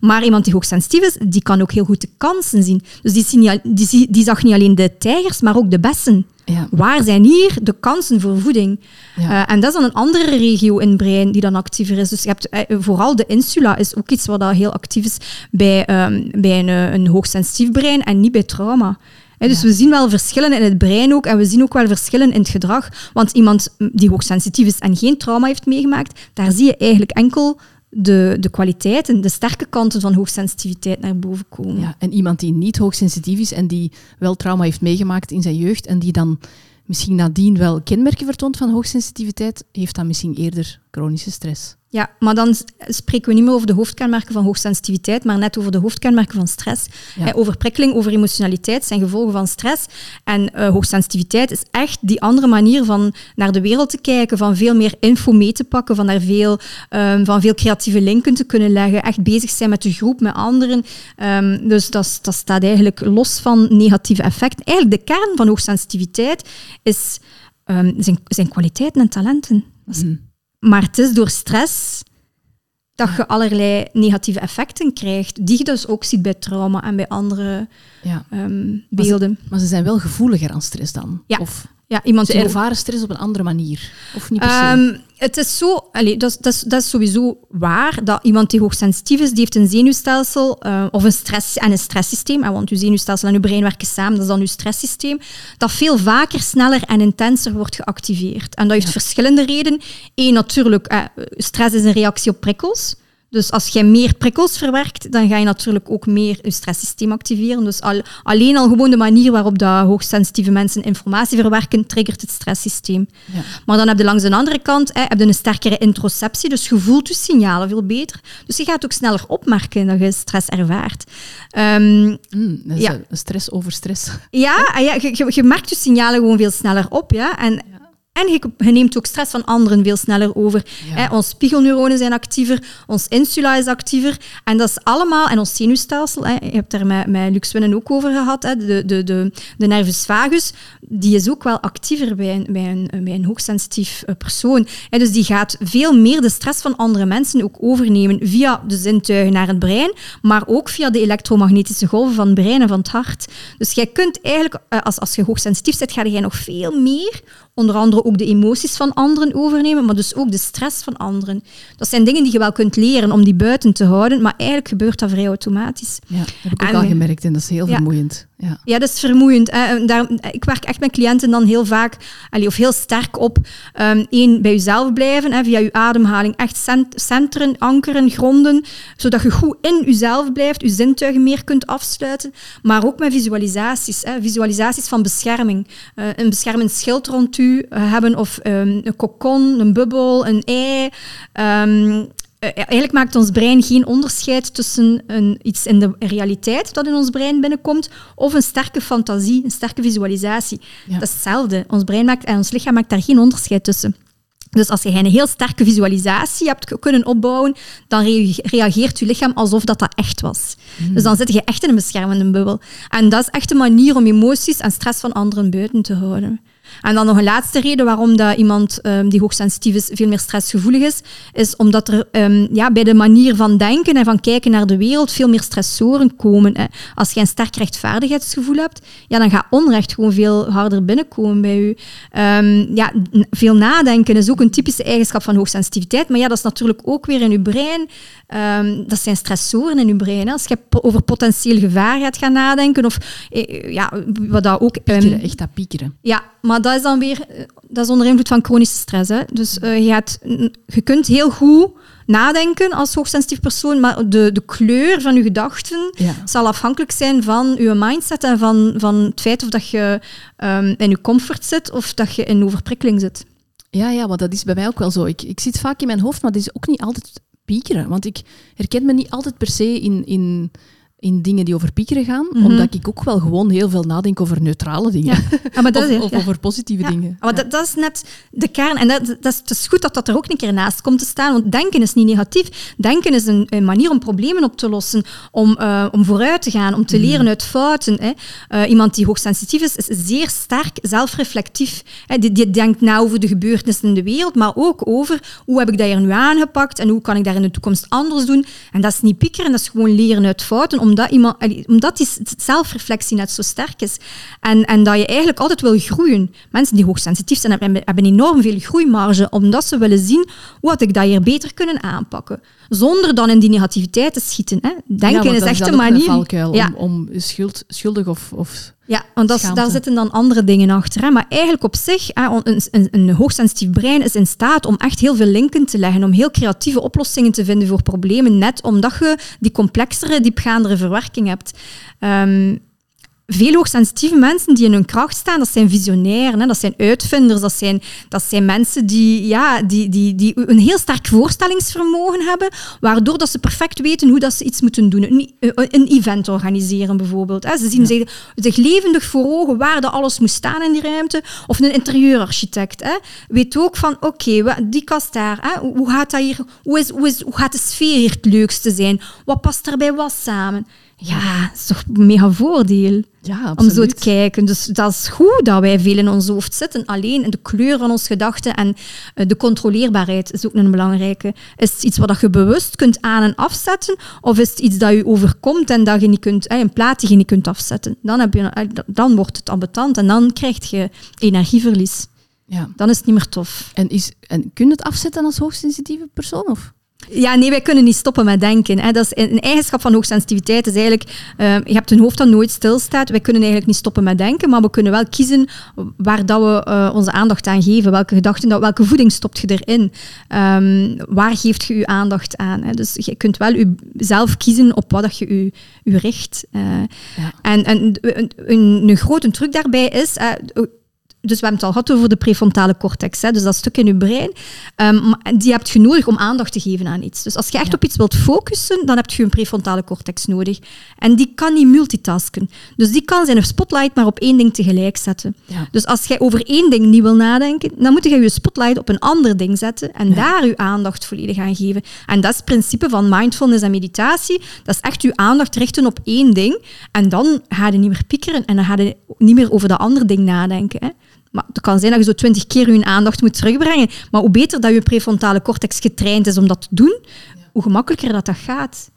Maar iemand die hoogsensitief is, die kan ook heel goed de kansen zien. Dus die, zien niet al- die, zie- die zag niet alleen de tijgers, maar ook de bessen. Ja. Waar zijn hier de kansen voor voeding? Ja. Eh, en dat is dan een andere regio in het brein die dan actiever is. Dus je hebt, eh, vooral de insula is ook iets wat dat heel actief is bij, ehm, bij een, eh, een hoogsensitief brein en niet bij trauma. Dus we zien wel verschillen in het brein ook en we zien ook wel verschillen in het gedrag. Want iemand die hoogsensitief is en geen trauma heeft meegemaakt, daar zie je eigenlijk enkel de, de kwaliteiten, de sterke kanten van hoogsensitiviteit naar boven komen. Ja, en iemand die niet hoogsensitief is en die wel trauma heeft meegemaakt in zijn jeugd en die dan misschien nadien wel kenmerken vertoont van hoogsensitiviteit, heeft dan misschien eerder chronische stress. Ja, maar dan spreken we niet meer over de hoofdkenmerken van hoogsensitiviteit, maar net over de hoofdkenmerken van stress. Ja. Hè, overprikkeling, over emotionaliteit zijn gevolgen van stress. En eh, hoogsensitiviteit is echt die andere manier van naar de wereld te kijken, van veel meer info mee te pakken, van daar veel, ehm, van veel creatieve linken te kunnen leggen, echt bezig zijn met de groep, met anderen. Ehm, dus dat, dat staat eigenlijk los van negatieve effecten. Eigenlijk de kern van hoogsensitiviteit is, ehm, zijn, zijn kwaliteiten en talenten. Dat is Mhm. Maar het is door stress dat je allerlei negatieve effecten krijgt, die je dus ook ziet bij trauma en bij andere Ja. ehm, beelden. Maar ze zijn wel gevoeliger aan stress dan. Ja. Of Ja, iemand ze ervaren stress op een andere manier. Of niet per se. Ehm, het is zo, dat, is, dat, dat is sowieso waar, dat iemand die hoogsensitief is, die heeft een zenuwstelsel eh, of een stress en een stresssysteem, want uw zenuwstelsel en uw brein werken samen, dat is dan uw stresssysteem, dat veel vaker, sneller en intenser wordt geactiveerd. En dat heeft verschillende redenen. Eén, natuurlijk, eh, stress is een reactie op prikkels. Dus als jij meer prikkels verwerkt, dan ga je natuurlijk ook meer je stresssysteem activeren. Dus al, alleen al gewoon de manier waarop dat hoogsensitieve mensen informatie verwerken, triggert het stresssysteem. Ja. Maar dan heb je langs de andere kant hè, heb je een sterkere introceptie, dus je voelt je signalen veel beter. Dus je gaat ook sneller opmerken dat je stress ervaart. Ehm, Mm, dat is ja. een stress over stress. ja, en ja je, je, je merkt je signalen gewoon veel sneller op. Ja? En, en je, je neemt ook stress van anderen veel sneller over. Ja. Hè, ons spiegelneuronen zijn actiever, ons insula is actiever. En dat is allemaal, en ons zenuwstelsel, hè, je hebt daar met, met Lux Winnen ook over gehad, hè, de, de, de, de nervus vagus, die is ook wel actiever bij een, bij een, bij een hoogsensitief eh, persoon. Hè, dus die gaat veel meer de stress van andere mensen ook overnemen via de zintuigen naar het brein, maar ook via de elektromagnetische golven van het brein en van het hart. Dus jij kunt eigenlijk, eh, als, als je hoogsensitief bent, ga jij nog veel meer onder andere ook de emoties van anderen overnemen, maar dus ook de stress van anderen. Dat zijn dingen die je wel kunt leren om die buiten te houden, maar eigenlijk gebeurt dat vrij automatisch. Ja, dat heb ik ook En- al gemerkt en dat is heel Ja. vermoeiend. Ja. Ja, dat is vermoeiend. Hè. Daar, ik werk echt met cliënten dan heel vaak, of heel sterk op, ehm, één, bij jezelf blijven, hè, via je ademhaling echt cent- centeren, ankeren, gronden, zodat je goed in jezelf blijft, je zintuigen meer kunt afsluiten, maar ook met visualisaties. Hè. Visualisaties van bescherming. Eh, een beschermend schild rond u eh, hebben, of ehm, een kokon, een bubbel, een ei. Ehm, eh, eigenlijk maakt ons brein geen onderscheid tussen een, iets in de realiteit dat in ons brein binnenkomt of een sterke fantasie, een sterke visualisatie. Ja. Dat is hetzelfde. Ons brein maakt en ons lichaam maakt daar geen onderscheid tussen. Dus als je een heel sterke visualisatie hebt kunnen opbouwen, dan rea- reageert je lichaam alsof dat, dat echt was. Dus dan zit je echt in een beschermende bubbel. En dat is echt een manier om emoties en stress van anderen buiten te houden. En dan nog een laatste reden waarom dat iemand um, die hoogsensitief is veel meer stressgevoelig is, is omdat er um, ja, bij de manier van denken en van kijken naar de wereld veel meer stressoren komen. Hè. Als je een sterk rechtvaardigheidsgevoel hebt, ja, dan gaat onrecht gewoon veel harder binnenkomen bij je. Um, ja, veel nadenken is ook een typische eigenschap van hoogsensitiviteit, maar ja, dat is natuurlijk ook weer in je brein. dat zijn stressoren in je brein. Hè. Als je over potentieel gevaar gaat gaan nadenken, of eh, ja, wat dat ook... Piekeren, echt dat piekeren. Ja, maar dat is dan weer eh, dat is onder invloed van chronische stress. Hè. Dus uh, je, gaat, je kunt heel goed nadenken als hoogsensitief persoon, maar de, de kleur van je gedachten zal afhankelijk zijn van je mindset en van, van het feit of dat je um, in je comfort zit of dat je in overprikkeling zit. Ja, ja, want dat is bij mij ook wel zo. Ik, ik zit vaak in mijn hoofd, maar dat is ook niet altijd piekeren. Want ik herken me niet altijd per se in, in in dingen die over piekeren gaan, mhm. omdat ik ook wel gewoon heel veel nadenk over neutrale dingen. Ja. Ah, maar dat of, of over positieve dingen. Maar dat, dat, is net de kern. En dat, dat is, het is goed dat dat er ook een keer naast komt te staan, want denken is niet negatief. Denken is een, een manier om problemen op te lossen, om, uh, om vooruit te gaan, om te mhm. leren uit fouten. Hè. Uh, iemand die hoogsensitief is, is zeer sterk zelfreflectief. Hè. Die, die denkt na over de gebeurtenissen in de wereld, maar ook over hoe heb ik dat hier nu aangepakt en hoe kan ik daar in de toekomst anders doen. En dat is niet piekeren, dat is gewoon leren uit fouten, omdat, iemand, omdat die zelfreflectie net zo sterk is. En, en dat je eigenlijk altijd wil groeien. Mensen die hoogsensitief zijn, hebben, hebben enorm veel groeimarge, omdat ze willen zien hoe had ik dat hier beter kunnen aanpakken. Zonder dan in die negativiteit te schieten. Hè. Denken is echt een manier... Een ja. om, om schuld, schuldig of, of ja, want dat, daar zitten dan andere dingen achter. Hè. Maar eigenlijk op zich, hè, een, een, een, hoogsensitief brein is in staat om echt heel veel linken te leggen, om heel creatieve oplossingen te vinden voor problemen, net omdat je die complexere, diepgaandere verwerking hebt. Um, veel hoogsensitieve mensen die in hun kracht staan, dat zijn visionairen, hè, dat zijn uitvinders, dat zijn, dat zijn mensen die, ja, die, die, die een heel sterk voorstellingsvermogen hebben, waardoor dat ze perfect weten hoe dat ze iets moeten doen. Een, een event organiseren bijvoorbeeld. Hè. Ze zien zich, zich, levendig voor ogen waar dat alles moet staan in die ruimte. Of een interieurarchitect hè, weet ook van, oké, die kast daar, hè, hoe, gaat dat hier, hoe, is, hoe, is, hoe gaat de sfeer hier het leukste zijn? Wat past er bij wat samen? Ja, dat is toch een mega voordeel ja, om zo te kijken. Dus dat is goed dat wij veel in ons hoofd zitten. Alleen de kleur van onze gedachten en eh, de controleerbaarheid is ook een belangrijke. Is het iets wat je bewust kunt aan- en afzetten? Of is het iets dat je overkomt en dat je niet kunt, eh, een plaat die je niet kunt afzetten? Dan, heb je, eh, dan wordt het ambetant en dan krijg je energieverlies. Ja. Dan is het niet meer tof. En, is, en kun je het afzetten als hoogsensitieve persoon? Of? Ja, nee, wij kunnen niet stoppen met denken. Hè. Dat is een eigenschap van hoogsensitiviteit. Is eigenlijk, uh, je hebt een hoofd dat nooit stilstaat. Wij kunnen eigenlijk niet stoppen met denken, maar we kunnen wel kiezen waar dat we uh, onze aandacht aan geven. Welke gedachten, welke voeding stopt je erin? Um, waar geeft je je aandacht aan? Hè? Dus je kunt wel zelf kiezen op wat dat je je, je richt. Uh, ja. En, en een, een, een grote truc daarbij is dus we hebben het al gehad over de prefrontale cortex, hè, dus dat stuk in je brein. Um, die heb je nodig om aandacht te geven aan iets. Dus als je echt op iets wilt focussen, dan heb je een prefrontale cortex nodig. En die kan niet multitasken. Dus die kan zijn spotlight maar op één ding tegelijk zetten. Dus als jij over één ding niet wil nadenken, dan moet je je spotlight op een ander ding zetten en daar je aandacht volledig aan geven. En dat is het principe van mindfulness en meditatie. Dat is echt je aandacht richten op één ding. En dan ga je niet meer piekeren en dan ga je niet meer over dat andere ding nadenken. Hè. Maar het kan zijn dat je zo twintig keer je aandacht moet terugbrengen. Maar hoe beter dat je prefrontale cortex getraind is om dat te doen, hoe gemakkelijker dat, dat gaat.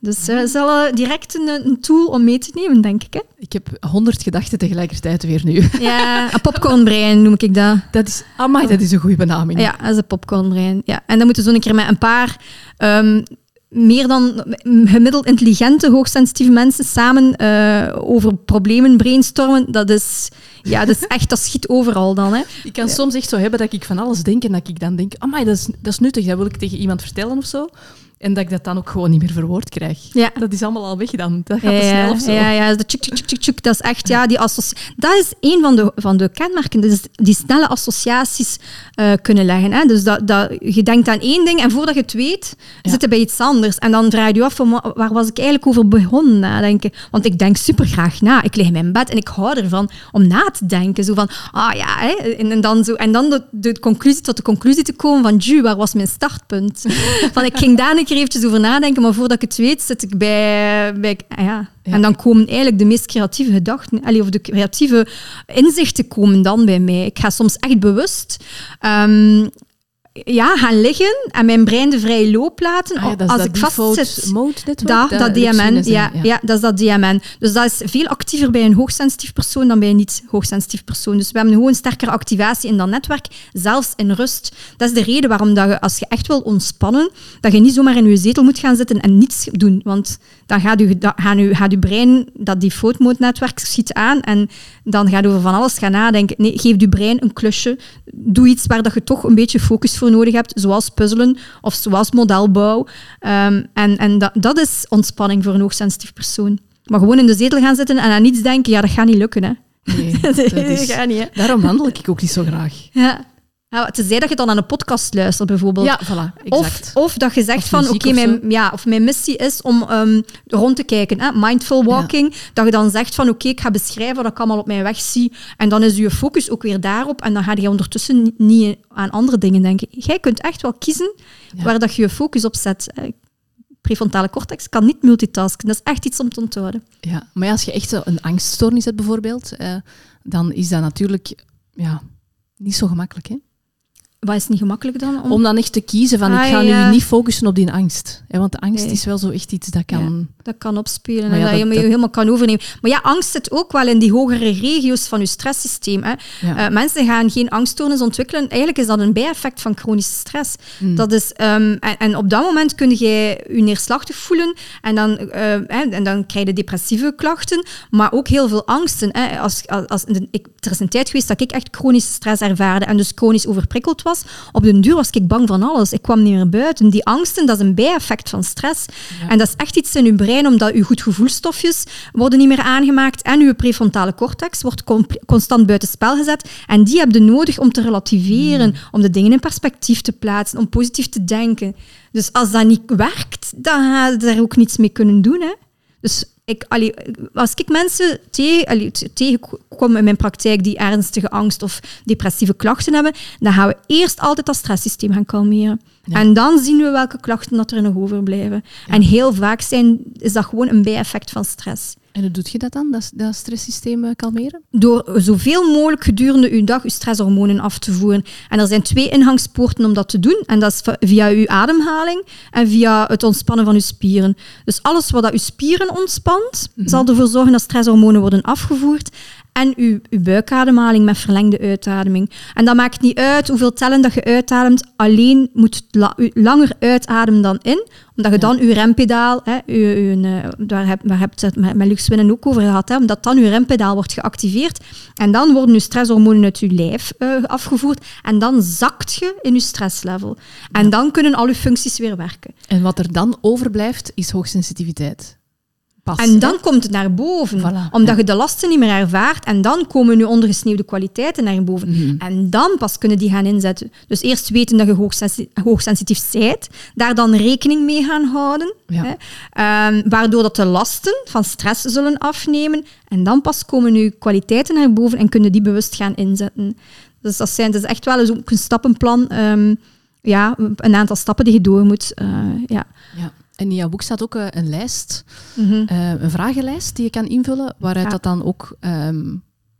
Dus uh, is wel direct een, een, tool om mee te nemen, denk ik. Hè? Ik heb honderd gedachten tegelijkertijd weer nu. Ja, een popcornbrein noem ik dat. Dat is, amai, dat is een goede benaming. Ja, dat is een popcornbrein. Ja. En dan moeten we zo een keer met een paar um, meer dan gemiddeld intelligente, hoogsensitieve mensen samen uh, over problemen brainstormen, dat is, ja, dat is echt, dat schiet overal dan. Hè. Ik kan soms echt zo hebben dat ik van alles denk en dat ik dan denk, oh dat is, dat is nuttig, dat wil ik tegen iemand vertellen of zo. En dat ik dat dan ook gewoon niet meer verwoord krijg. Ja. Dat is allemaal al weg dan. Dat gaat ja, snel of zo. Ja, ja. De tjuk, tjuk, tjuk, tjuk, dat is echt, ja, die Dat is een van de, van de kenmerken. Dus die snelle associaties uh, kunnen leggen. Hè. Dus dat, dat, je denkt aan één ding en voordat je het weet, ja. zit je bij iets anders. En dan draai je af van, waar was ik eigenlijk over begonnen nadenken? Want ik denk super graag na. Ik lig in mijn bed en ik hou ervan om na te denken. Zo van, ah ja, hè. En, en dan, zo, en dan de, de conclusie, tot de conclusie te komen van, ju, waar was mijn startpunt? van, ik ging daar eventjes over nadenken, maar voordat ik het weet, zit ik bij... bij ah ja. En dan komen eigenlijk de meest creatieve gedachten, allee, of de creatieve inzichten komen dan bij mij. Ik ga soms echt bewust... Ehm, ja, gaan liggen en mijn brein de vrije loop laten. Ah, ja, dat als ik vastzit. Mode dat, dat, DMN, ja, ja, dat is dat DMN. Dus dat is veel actiever bij een hoogsensitief persoon dan bij een niet-hoogsensitief persoon. Dus we hebben gewoon een sterkere activatie in dat netwerk, zelfs in rust. Dat is de reden waarom dat je, als je echt wil ontspannen, dat je niet zomaar in je zetel moet gaan zitten en niets doen. Want dan gaat je, gaat je, gaat je brein dat default mode netwerk schiet aan en dan gaat je over van alles gaan nadenken. Nee, geef je brein een klusje. Doe iets waar dat je toch een beetje focus voor nodig hebt, zoals puzzelen of zoals modelbouw. Um, en en dat, dat is ontspanning voor een hoogsensitief persoon. Maar gewoon in de zetel gaan zitten en aan niets denken, ja, dat gaat niet lukken. Hè. Nee, dat, is, gaat niet. Hè. Daarom wandel ik ook niet zo graag. Ja. Tenzij dat je dan aan een podcast luistert, bijvoorbeeld. Ja, voilà, exact. Of, of dat je zegt van, oké, mijn, ja, of mijn missie is om um, rond te kijken, hè, mindful walking. Dat je dan zegt van, oké, ik ga beschrijven wat ik allemaal op mijn weg zie. En dan is je focus ook weer daarop. En dan ga je ondertussen niet aan andere dingen denken. Jij kunt echt wel kiezen waar dat je je focus op zet. Prefrontale cortex kan niet multitasken. Dat is echt iets om te onthouden. Ja, maar als je echt een angststoornis hebt bijvoorbeeld, eh, dan is dat natuurlijk ja, niet zo gemakkelijk, hè? Wat is niet gemakkelijk dan? Om, om dan echt te kiezen van, ik ah, ga nu niet focussen op die angst. want de angst is wel zo echt iets dat kan... dat kan opspelen en dat, je dat... helemaal kan overnemen. Maar ja, angst zit ook wel in die hogere regio's van je stresssysteem. Hè. Uh, mensen gaan geen angststoornis ontwikkelen. Eigenlijk is dat een bijeffect van chronische stress. Hmm. Dat is, um, en, en, op dat moment kun je je neerslachtig voelen en dan, uh, en dan krijg je depressieve klachten, maar ook heel veel angsten. Hè. Als, als, als, ik, er is een tijd geweest dat ik echt chronische stress ervaarde en dus chronisch overprikkeld was. Op den duur was ik bang van alles. Ik kwam niet meer buiten. Die angsten, dat is een bijeffect van stress. En dat is echt iets in uw brein, omdat uw goed gevoelstofjes worden niet meer aangemaakt en uw prefrontale cortex wordt constant buiten spel gezet. En die heb je nodig om te relativeren, hmm. om de dingen in perspectief te plaatsen, om positief te denken. Dus als dat niet werkt, dan ga je daar ook niets mee kunnen doen. Hè? Dus ik, allee, als ik mensen tegen, tegenkom in mijn praktijk die ernstige angst of depressieve klachten hebben, dan gaan we eerst altijd dat stresssysteem gaan kalmeren. En dan zien we welke klachten dat er nog overblijven. En heel vaak zijn, is dat gewoon een bijeffect van stress. En hoe doe je dat dan, dat, dat stresssysteem eh, kalmeren? Door zoveel mogelijk gedurende uw dag uw stresshormonen af te voeren. En er zijn twee ingangspoorten om dat te doen. En dat is via uw ademhaling en via het ontspannen van uw spieren. Dus alles wat dat uw spieren ontspant, mhm. zal ervoor zorgen dat stresshormonen worden afgevoerd en uw, uw buikademhaling met verlengde uitademing. En dat maakt niet uit hoeveel tellen dat je uitademt, alleen moet la, langer uitademen dan in, omdat je dan uw rempedaal, hè, uw, uw, eh, daar heb, je het met, met Lux Winnen ook over gehad, hè, omdat dan uw rempedaal wordt geactiveerd en dan worden uw stresshormonen uit uw lijf uh, afgevoerd en dan zakt je in uw stresslevel. En dan kunnen al uw functies weer werken. En wat er dan overblijft, is hoogsensitiviteit en dan komt het naar boven, omdat je de lasten niet meer ervaart. En dan komen je ondergesneeuwde kwaliteiten naar boven. Mhm. En dan pas kunnen die gaan inzetten. Dus eerst weten dat je hoogsensitief bent, daar dan rekening mee gaan houden. Hè, ehm, waardoor dat de lasten van stress zullen afnemen. En dan pas komen je kwaliteiten naar boven en kunnen die bewust gaan inzetten. Dus dat, zijn, dat is echt wel eens een stappenplan. Um, ja, een aantal stappen die je door moet. Uh, ja. ja. En in jouw boek staat ook eh, een lijst, mhm. eh, een vragenlijst die je kan invullen, waaruit dat dan ook, ehm,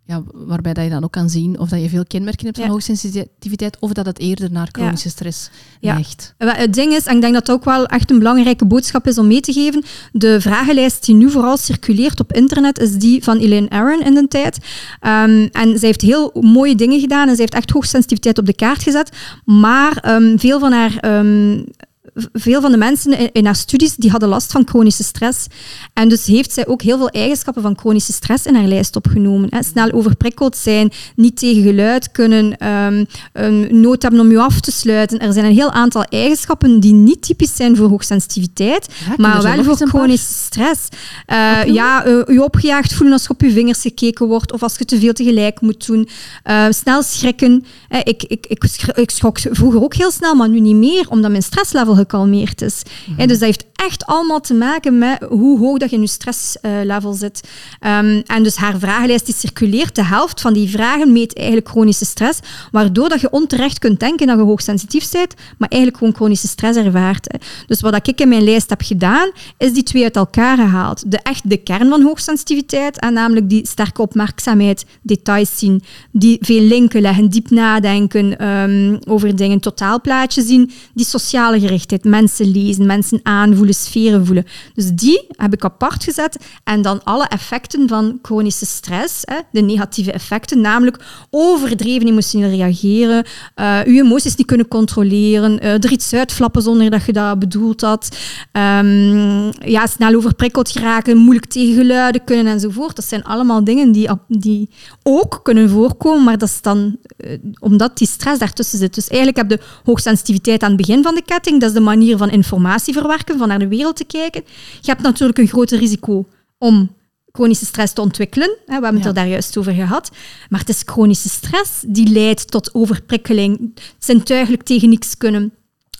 ja, waarbij dat je dan ook kan zien of dat je veel kenmerken hebt van hoogsensitiviteit of dat het eerder naar chronische stress neigt. Het ding is, en ik denk dat het ook wel echt een belangrijke boodschap is om mee te geven, de vragenlijst die nu vooral circuleert op internet is die van Elaine Aron in de tijd. Um, en zij heeft heel mooie dingen gedaan en ze heeft echt hoogsensitiviteit op de kaart gezet, maar ehm, veel van haar veel van de mensen in, haar studies die hadden last van chronische stress. En dus heeft zij ook heel veel eigenschappen van chronische stress in haar lijst opgenomen. Hè. Snel overprikkeld zijn, niet tegen geluid kunnen, um, nood hebben om je af te sluiten. Er zijn een heel aantal eigenschappen die niet typisch zijn voor hoogsensitiviteit, maar wel voor chronische stress. Uh, ja, uh, je opgejaagd voelen als je op je vingers gekeken wordt of als je te veel tegelijk moet doen. Uh, snel schrikken. ik, ik, ik, ik schrok vroeger ook heel snel, maar nu niet meer, omdat mijn stresslevel gekalmeerd is. Hè, dus dat heeft echt allemaal te maken met hoe hoog dat je in je stresslevel zit. Ehm, en dus haar vragenlijst die circuleert, de helft van die vragen meet eigenlijk chronische stress, waardoor dat je onterecht kunt denken dat je hoogsensitief bent, maar eigenlijk gewoon chronische stress ervaart. Dus wat ik in mijn lijst heb gedaan, is die twee uit elkaar gehaald. De echt de kern van hoogsensitiviteit, en namelijk die sterke opmerkzaamheid, details zien, die veel linken leggen, diep nadenken um, over dingen, totaalplaatje zien, die sociale gerichtheid, mensen lezen, mensen aanvoelen, sferen voelen. Dus die heb ik apart gezet en dan alle effecten van chronische stress, hè, de negatieve effecten, namelijk overdreven emotioneel reageren, uh, je emoties niet kunnen controleren, uh, er iets uitflappen zonder dat je dat bedoeld had, um, ja, snel overprikkeld geraken, moeilijk tegen geluiden kunnen enzovoort. Dat zijn allemaal dingen die, die ook kunnen voorkomen, maar dat is dan uh, omdat die stress daartussen zit. Dus eigenlijk heb je hoogsensitiviteit aan het begin van de ketting, dat de manier van informatie verwerken, van naar de wereld te kijken. Je hebt natuurlijk een groter risico om chronische stress te ontwikkelen. We hebben het er daar juist over gehad. Maar het is chronische stress die leidt tot overprikkeling, zintuigelijk tegen niks kunnen.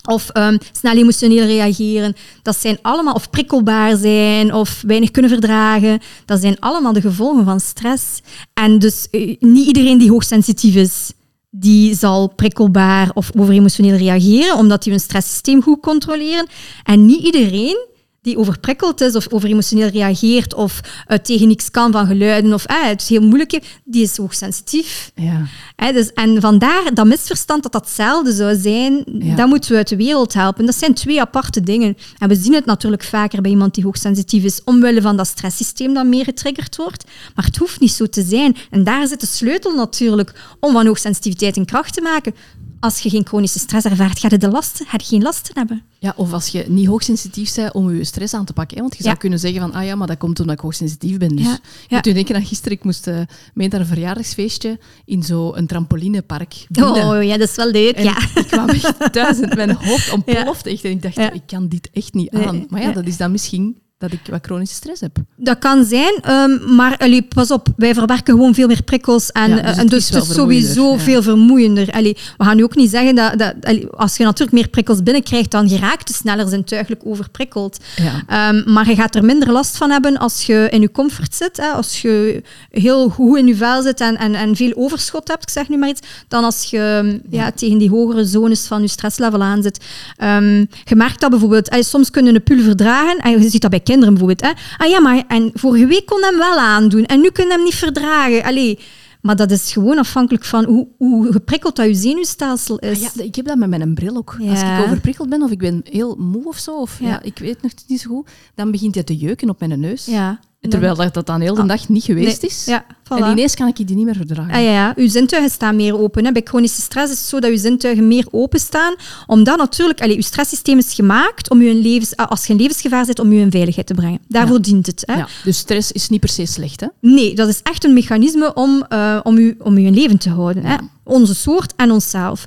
Of um, snel emotioneel reageren. Dat zijn allemaal, of prikkelbaar zijn, of weinig kunnen verdragen. Dat zijn allemaal de gevolgen van stress. En dus uh, niet iedereen die hoogsensitief is, die zal prikkelbaar of overemotioneel reageren, omdat die hun stresssysteem goed controleren. En niet iedereen die overprikkeld is of overemotioneel reageert of uh, tegen niks kan van geluiden of uh, het is heel moeilijk, die is hoogsensitief. Ja. Uh, dus, en vandaar dat misverstand dat datzelfde zou zijn, ja. dat moeten we uit de wereld helpen. Dat zijn twee aparte dingen. En we zien het natuurlijk vaker bij iemand die hoogsensitief is, omwille van dat stresssysteem dat meer getriggerd wordt. Maar het hoeft niet zo te zijn. En daar zit de sleutel natuurlijk om van hoogsensitiviteit een kracht te maken als je geen chronische stress ervaart, ga je de lasten, ga je geen lasten hebben. Ja, of als je niet hoogsensitief bent om je stress aan te pakken. Hè? Want je zou kunnen zeggen van, ah ja, maar dat komt omdat ik hoogsensitief ben. Dus ja. ja. toen denk ik aan gisteren, ik moest uh, mee naar een verjaardagsfeestje in zo'n trampolinepark. Binnen. Oh ja, dat is wel leuk, en ja. ik kwam echt thuis en mijn hoofd ontplofte echt. En ik dacht, ik kan dit echt niet aan. Maar ja, dat is dan misschien dat ik wat chronische stress heb. Dat kan zijn, um, maar allee, pas op, wij verwerken gewoon veel meer prikkels en, ja, dus, en dus het is sowieso ja. veel vermoeiender. Allee, we gaan nu ook niet zeggen dat, dat allee, als je natuurlijk meer prikkels binnenkrijgt, dan geraakt je sneller zintuigelijk overprikkeld. Ja. Um, maar je gaat er minder last van hebben als je in je comfort zit, hè, als je heel goed in je vel zit en, en, en veel overschot hebt, ik zeg nu maar iets, dan als je ja. tegen die hogere zones van je stresslevel aan zit. Um, je merkt dat bijvoorbeeld, allee, soms kunnen een pul verdragen en je ziet dat bij kinderen bijvoorbeeld. Hè. Ah ja, maar en vorige week kon hem wel aandoen en nu kun hem niet verdragen. Allee, maar dat is gewoon afhankelijk van hoe, hoe geprikkeld dat je zenuwstelsel is. Ah ja, ik heb dat met mijn bril ook. Ja. Als ik overprikkeld ben of ik ben heel moe of zo, of ja. ik weet nog niet zo goed, dan begint het te jeuken op mijn neus. Ja. Terwijl dat, dat dan heel de dag niet geweest nee. is. Ja, voilà. En ineens kan ik die niet meer verdragen. Ah, ja, ja. Uw zintuigen staan meer open. Hè. Bij chronische stress is het zo dat uw zintuigen meer openstaan. Omdat natuurlijk, allee, uw stresssysteem is gemaakt om u een levens, als je een levensgevaar zit, om u in veiligheid te brengen. Daarvoor ja. dient het. Hè. Ja, dus stress is niet per se slecht, hè? Nee, dat is echt een mechanisme om, uh, om, u, om u in leven te houden. Hè. Onze soort en onszelf.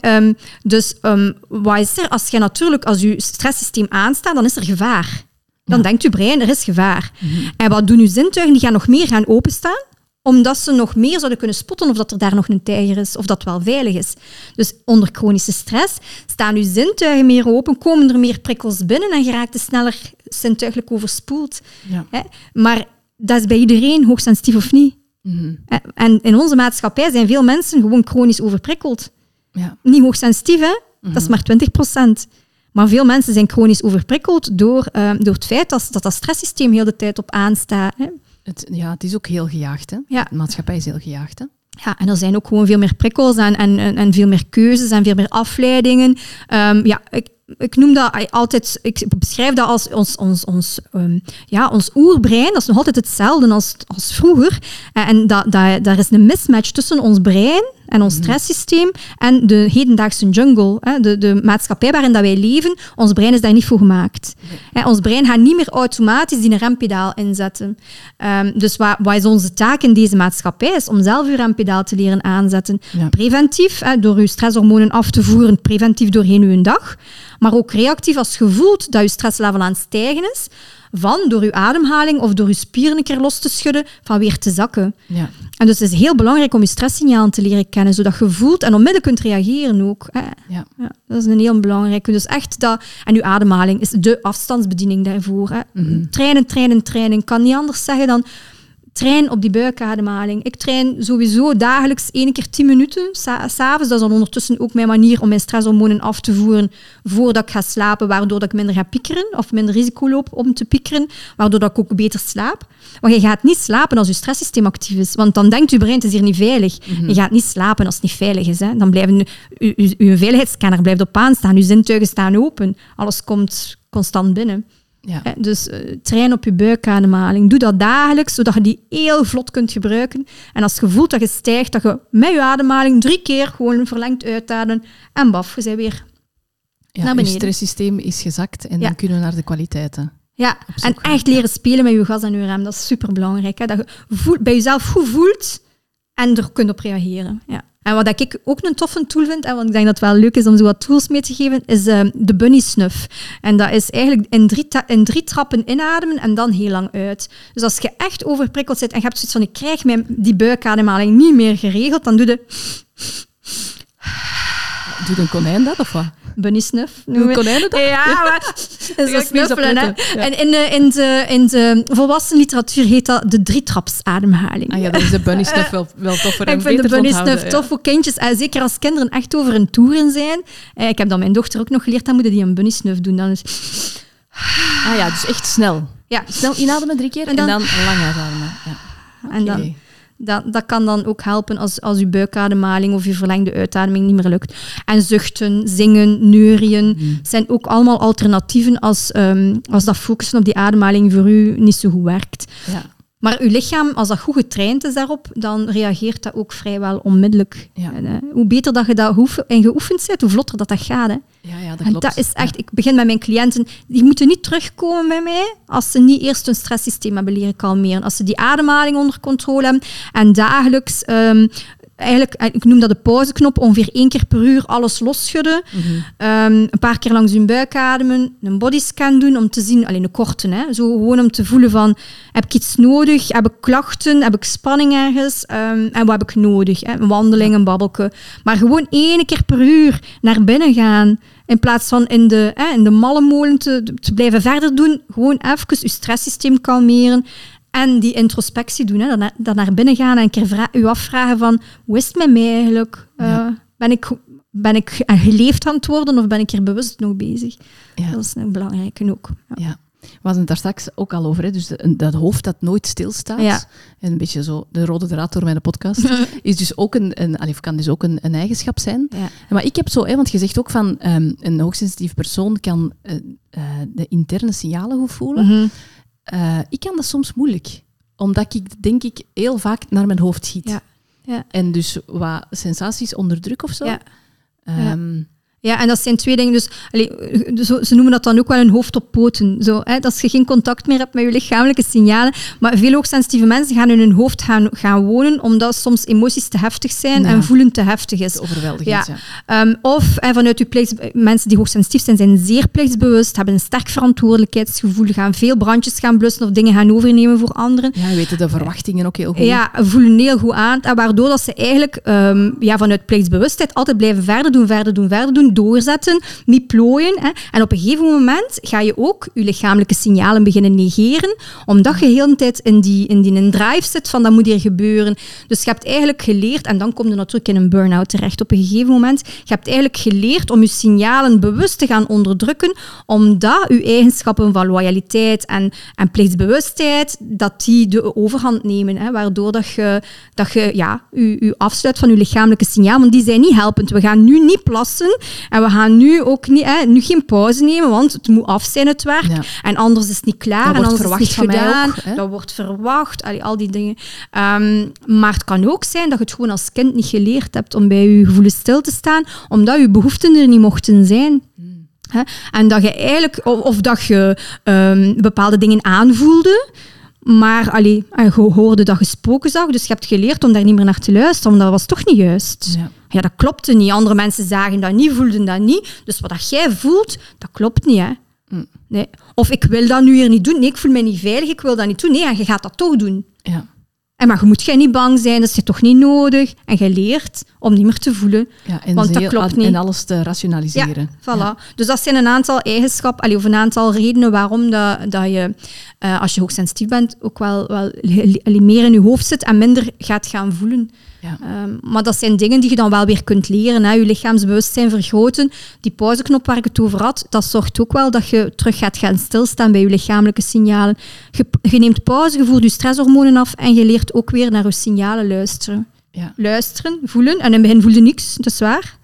Um, dus um, wat is er? Als je natuurlijk, als uw stresssysteem aanstaat, dan is er gevaar. Dan ja. denkt je brein, er is gevaar. Mm -hmm. En wat doen uw zintuigen? Die gaan nog meer gaan openstaan, omdat ze nog meer zouden kunnen spotten of dat er daar nog een tijger is, of dat wel veilig is. Dus onder chronische stress staan uw zintuigen meer open, komen er meer prikkels binnen en geraakt sneller zintuigelijk overspoeld. Ja. Maar dat is bij iedereen, hoogsensitief of niet. Mm -hmm. En in onze maatschappij zijn veel mensen gewoon chronisch overprikkeld. Ja. Niet hoogsensitief, hè? Mm -hmm. dat is maar 20 procent. Maar veel mensen zijn chronisch overprikkeld door, uh, door het feit dat, dat dat stresssysteem heel de tijd op aanstaat. Hè. Het, ja, het is ook heel gejaagd. Hè? Ja. De maatschappij is heel gejaagd. Hè? Ja, en er zijn ook gewoon veel meer prikkels en, en, en veel meer keuzes en veel meer afleidingen. Um, ja, ik, ik noem dat altijd, ik beschrijf dat als ons, ons, ons, um, ja, ons oerbrein, dat is nog altijd hetzelfde als, als vroeger. En dat, dat, daar is een mismatch tussen ons brein en ons stresssysteem en de hedendaagse jungle, hè, de, de maatschappij waarin dat wij leven. Ons brein is daar niet voor gemaakt. Nee. Ons brein gaat niet meer automatisch die rempedaal inzetten. Um, dus wat, wat is onze taak in deze maatschappij? Is om zelf uw rempedaal te leren aanzetten. Ja. Preventief, hè, door uw stresshormonen af te voeren, preventief doorheen uw dag. Maar ook reactief als je voelt dat je stresslevel aan het stijgen is van door je ademhaling of door je spieren een keer los te schudden, van weer te zakken. Ja. En dus het is heel belangrijk om je stresssignalen te leren kennen, zodat je voelt en onmiddellijk kunt reageren ook. Hè. Ja. Ja, dat is een heel belangrijke. Dus echt dat... En uw ademhaling is de afstandsbediening daarvoor. Hè. Mhm. Trainen, trainen, trainen. Ik kan niet anders zeggen dan train op die buikademhaling. Ik train sowieso dagelijks één keer tien minuten, sa- s'avonds. Dat is dan ondertussen ook mijn manier om mijn stresshormonen af te voeren voordat ik ga slapen, waardoor dat ik minder ga piekeren of minder risico loop om te piekeren, waardoor dat ik ook beter slaap. Maar je gaat niet slapen als je stresssysteem actief is, want dan denkt je brein, het is hier niet veilig. Je gaat niet slapen als het niet veilig is. Hè. Dan blijven je- je veiligheidsscanner blijft op aanstaan, je zintuigen staan open, alles komt constant binnen. Ja. Dus eh, train op je buikademhaling. Doe dat dagelijks, zodat je die heel vlot kunt gebruiken. En als je voelt dat je stijgt, dat je met je ademhaling drie keer gewoon verlengd uitademen en baf, je bent weer. Ja, Naar je beneden. stresssysteem is gezakt en Ja. dan kunnen we naar de kwaliteiten. Ja, en gaan, echt leren spelen met je gas en je rem. Dat is superbelangrijk. Hè? Dat je voelt, bij jezelf goed voelt en er kunt op reageren. Ja. En wat ik ook een toffe tool vind, en want ik denk dat het wel leuk is om zo wat tools mee te geven, is eh, de bunny snuff. En dat is eigenlijk in drie, in drie trappen inademen en dan heel lang uit. Dus als je echt overprikkeld zit en je hebt zoiets van ik krijg mijn, die buikademhaling niet meer geregeld, dan doe je Doet een konijn dat of wat? bunny snuff. Noemen we- konijnen dat? Ja, maar dat is dat snuffelen. Hè. Ja. En in de, in, de, in de volwassen literatuur heet dat de drietrapsademhaling. Ah ja, dan is de bunny snuff wel, wel toffer en ik vind de bunny snuff tof voor kindjes. En zeker als kinderen echt over een toeren zijn. Eh, ik heb dat mijn dochter ook nog geleerd. Dan moeten die een bunny snuff doen. Dan is, Ah ja, dus echt snel. ja, Snel inademen drie keer en En dan, dan- lang uitademen. Ja. en dan. Dat, dat kan dan ook helpen als, als je buikademhaling of je verlengde uitademing niet meer lukt. En zuchten, zingen, neurien Mhm. zijn ook allemaal alternatieven als, ehm, als dat focussen op die ademhaling voor u niet zo goed werkt. Ja. Maar uw lichaam, als dat goed getraind is daarop, dan reageert dat ook vrijwel onmiddellijk. Ja. En, eh, hoe beter dat je dat en geoefend bent, hoe vlotter dat dat gaat. Hè. Ja, ja, dat En klopt. dat is echt, ik begin met mijn cliënten, die moeten niet terugkomen bij mij als ze niet eerst hun stresssysteem hebben leren kalmeren. Als ze die ademhaling onder controle hebben en dagelijks, ehm, eigenlijk, eh, ik noem dat de pauzeknop, ongeveer één keer per uur alles losschudden. Mhm. Ehm, een paar keer langs hun buik ademen, een bodyscan doen om te zien, alleen een korte, hè, zo gewoon om te voelen van, heb ik iets nodig? Heb ik klachten? Heb ik spanning ergens? Ehm, en wat heb ik nodig? Hè? Een wandeling, een babbelke. Maar gewoon één keer per uur naar binnen gaan. In plaats van in de, hè, in de malle molen te, te blijven verder doen, gewoon even je stresssysteem kalmeren. En die introspectie doen, hè, dan, naar- binnen gaan en een keer u afvragen van, hoe is het met mij eigenlijk? Eh, ben, ik, ben ik eh, geleefd aan het worden of ben ik er bewust nog bezig? Ja. Dat is een belangrijke ook. Ja. Ja. We hadden het daar straks ook al over. Hè? Dus de- dat hoofd dat nooit stilstaat. Ja. En een beetje zo de rode draad door mijn podcast. is dus ook een, een, allee, kan dus ook een, een eigenschap zijn. Ja. Maar ik heb zo, hè, want je zegt ook van ehm, een hoogsensitief persoon kan eh, de interne signalen goed voelen. Mhm. Eh, ik kan dat soms moeilijk. Omdat ik, denk ik, heel vaak naar mijn hoofd schiet. Ja. Ja. En dus wat sensaties onderdruk of zo. Ja. Ehm, Ja, en dat zijn twee dingen. Dus, zo, ze noemen dat dan ook wel een hoofd op poten. Zo, hè, dat je geen contact meer hebt met je lichamelijke signalen. Maar veel hoogsensitieve mensen gaan in hun hoofd gaan, gaan wonen, omdat soms emoties te heftig zijn Ja. en voelen te heftig is. overweldigend, Ja. ja. Ehm, of en vanuit uw plichts, mensen die hoogsensitief zijn, zijn zeer plichtsbewust, hebben een sterk verantwoordelijkheidsgevoel, gaan veel brandjes gaan blussen of dingen gaan overnemen voor anderen. Ja, we weten de verwachtingen ook heel goed. Ja, voelen heel goed aan. En waardoor dat ze eigenlijk ehm, ja, vanuit plichtsbewustheid altijd blijven verder doen, verder doen, verder doen, doorzetten, niet plooien. Hè. En op een gegeven moment ga je ook je lichamelijke signalen beginnen negeren, omdat je heel de tijd in die, in die een drive zit van dat moet hier gebeuren. Dus je hebt eigenlijk geleerd, en dan kom je natuurlijk in een burn-out terecht op een gegeven moment, je hebt eigenlijk geleerd om je signalen bewust te gaan onderdrukken, omdat je eigenschappen van loyaliteit en, en plichtsbewustheid, dat die de overhand nemen. Hè, waardoor dat je, dat je ja, je, afsluit van je lichamelijke signaal, want die zijn niet helpend. We gaan nu niet plassen en we gaan nu ook niet, hè, nu geen pauze nemen, want het moet af zijn het werk. Ja. En anders is het niet klaar Dat en wordt anders is het niet gedaan. ook, dat wordt verwacht, allee, al die dingen. Ehm, maar het kan ook zijn dat je het gewoon als kind niet geleerd hebt om bij je gevoelens stil te staan, omdat je behoeften er niet mochten zijn. Hè? En dat je eigenlijk, of, of dat je ehm, bepaalde dingen aanvoelde, maar allee, je hoorde dat je spoken zag, dus je hebt geleerd om daar niet meer naar te luisteren, want dat was toch niet juist. Ja. Ja, dat klopte niet. Andere mensen zagen dat niet, voelden dat niet. Dus wat dat jij voelt, dat klopt niet. Hè? Mm. Nee. Of ik wil dat nu hier niet doen. Nee, ik voel me niet veilig, ik wil dat niet doen. Nee, en je gaat dat toch doen. Ja. En maar je moet jij niet bang zijn, dat is je toch niet nodig. En je leert om niet meer te voelen. Ja, en, Want dat klopt en niet. alles te rationaliseren. Voilà. Dus dat zijn een aantal eigenschappen, of een aantal redenen waarom dat, dat je, eh, als je hoogsensitief bent, ook wel, wel meer in je hoofd zit en minder gaat gaan voelen. Ja. Ehm, maar dat zijn dingen die je dan wel weer kunt leren. Hè. Je lichaamsbewustzijn vergroten. Die pauzeknop waar ik het over had, dat zorgt ook wel dat je terug gaat gaan stilstaan bij je lichamelijke signalen. Je, je neemt pauze, je voert je stresshormonen af en je leert ook weer naar je signalen luisteren Ja. luisteren, voelen. En in het begin voelde niks, dat is waar.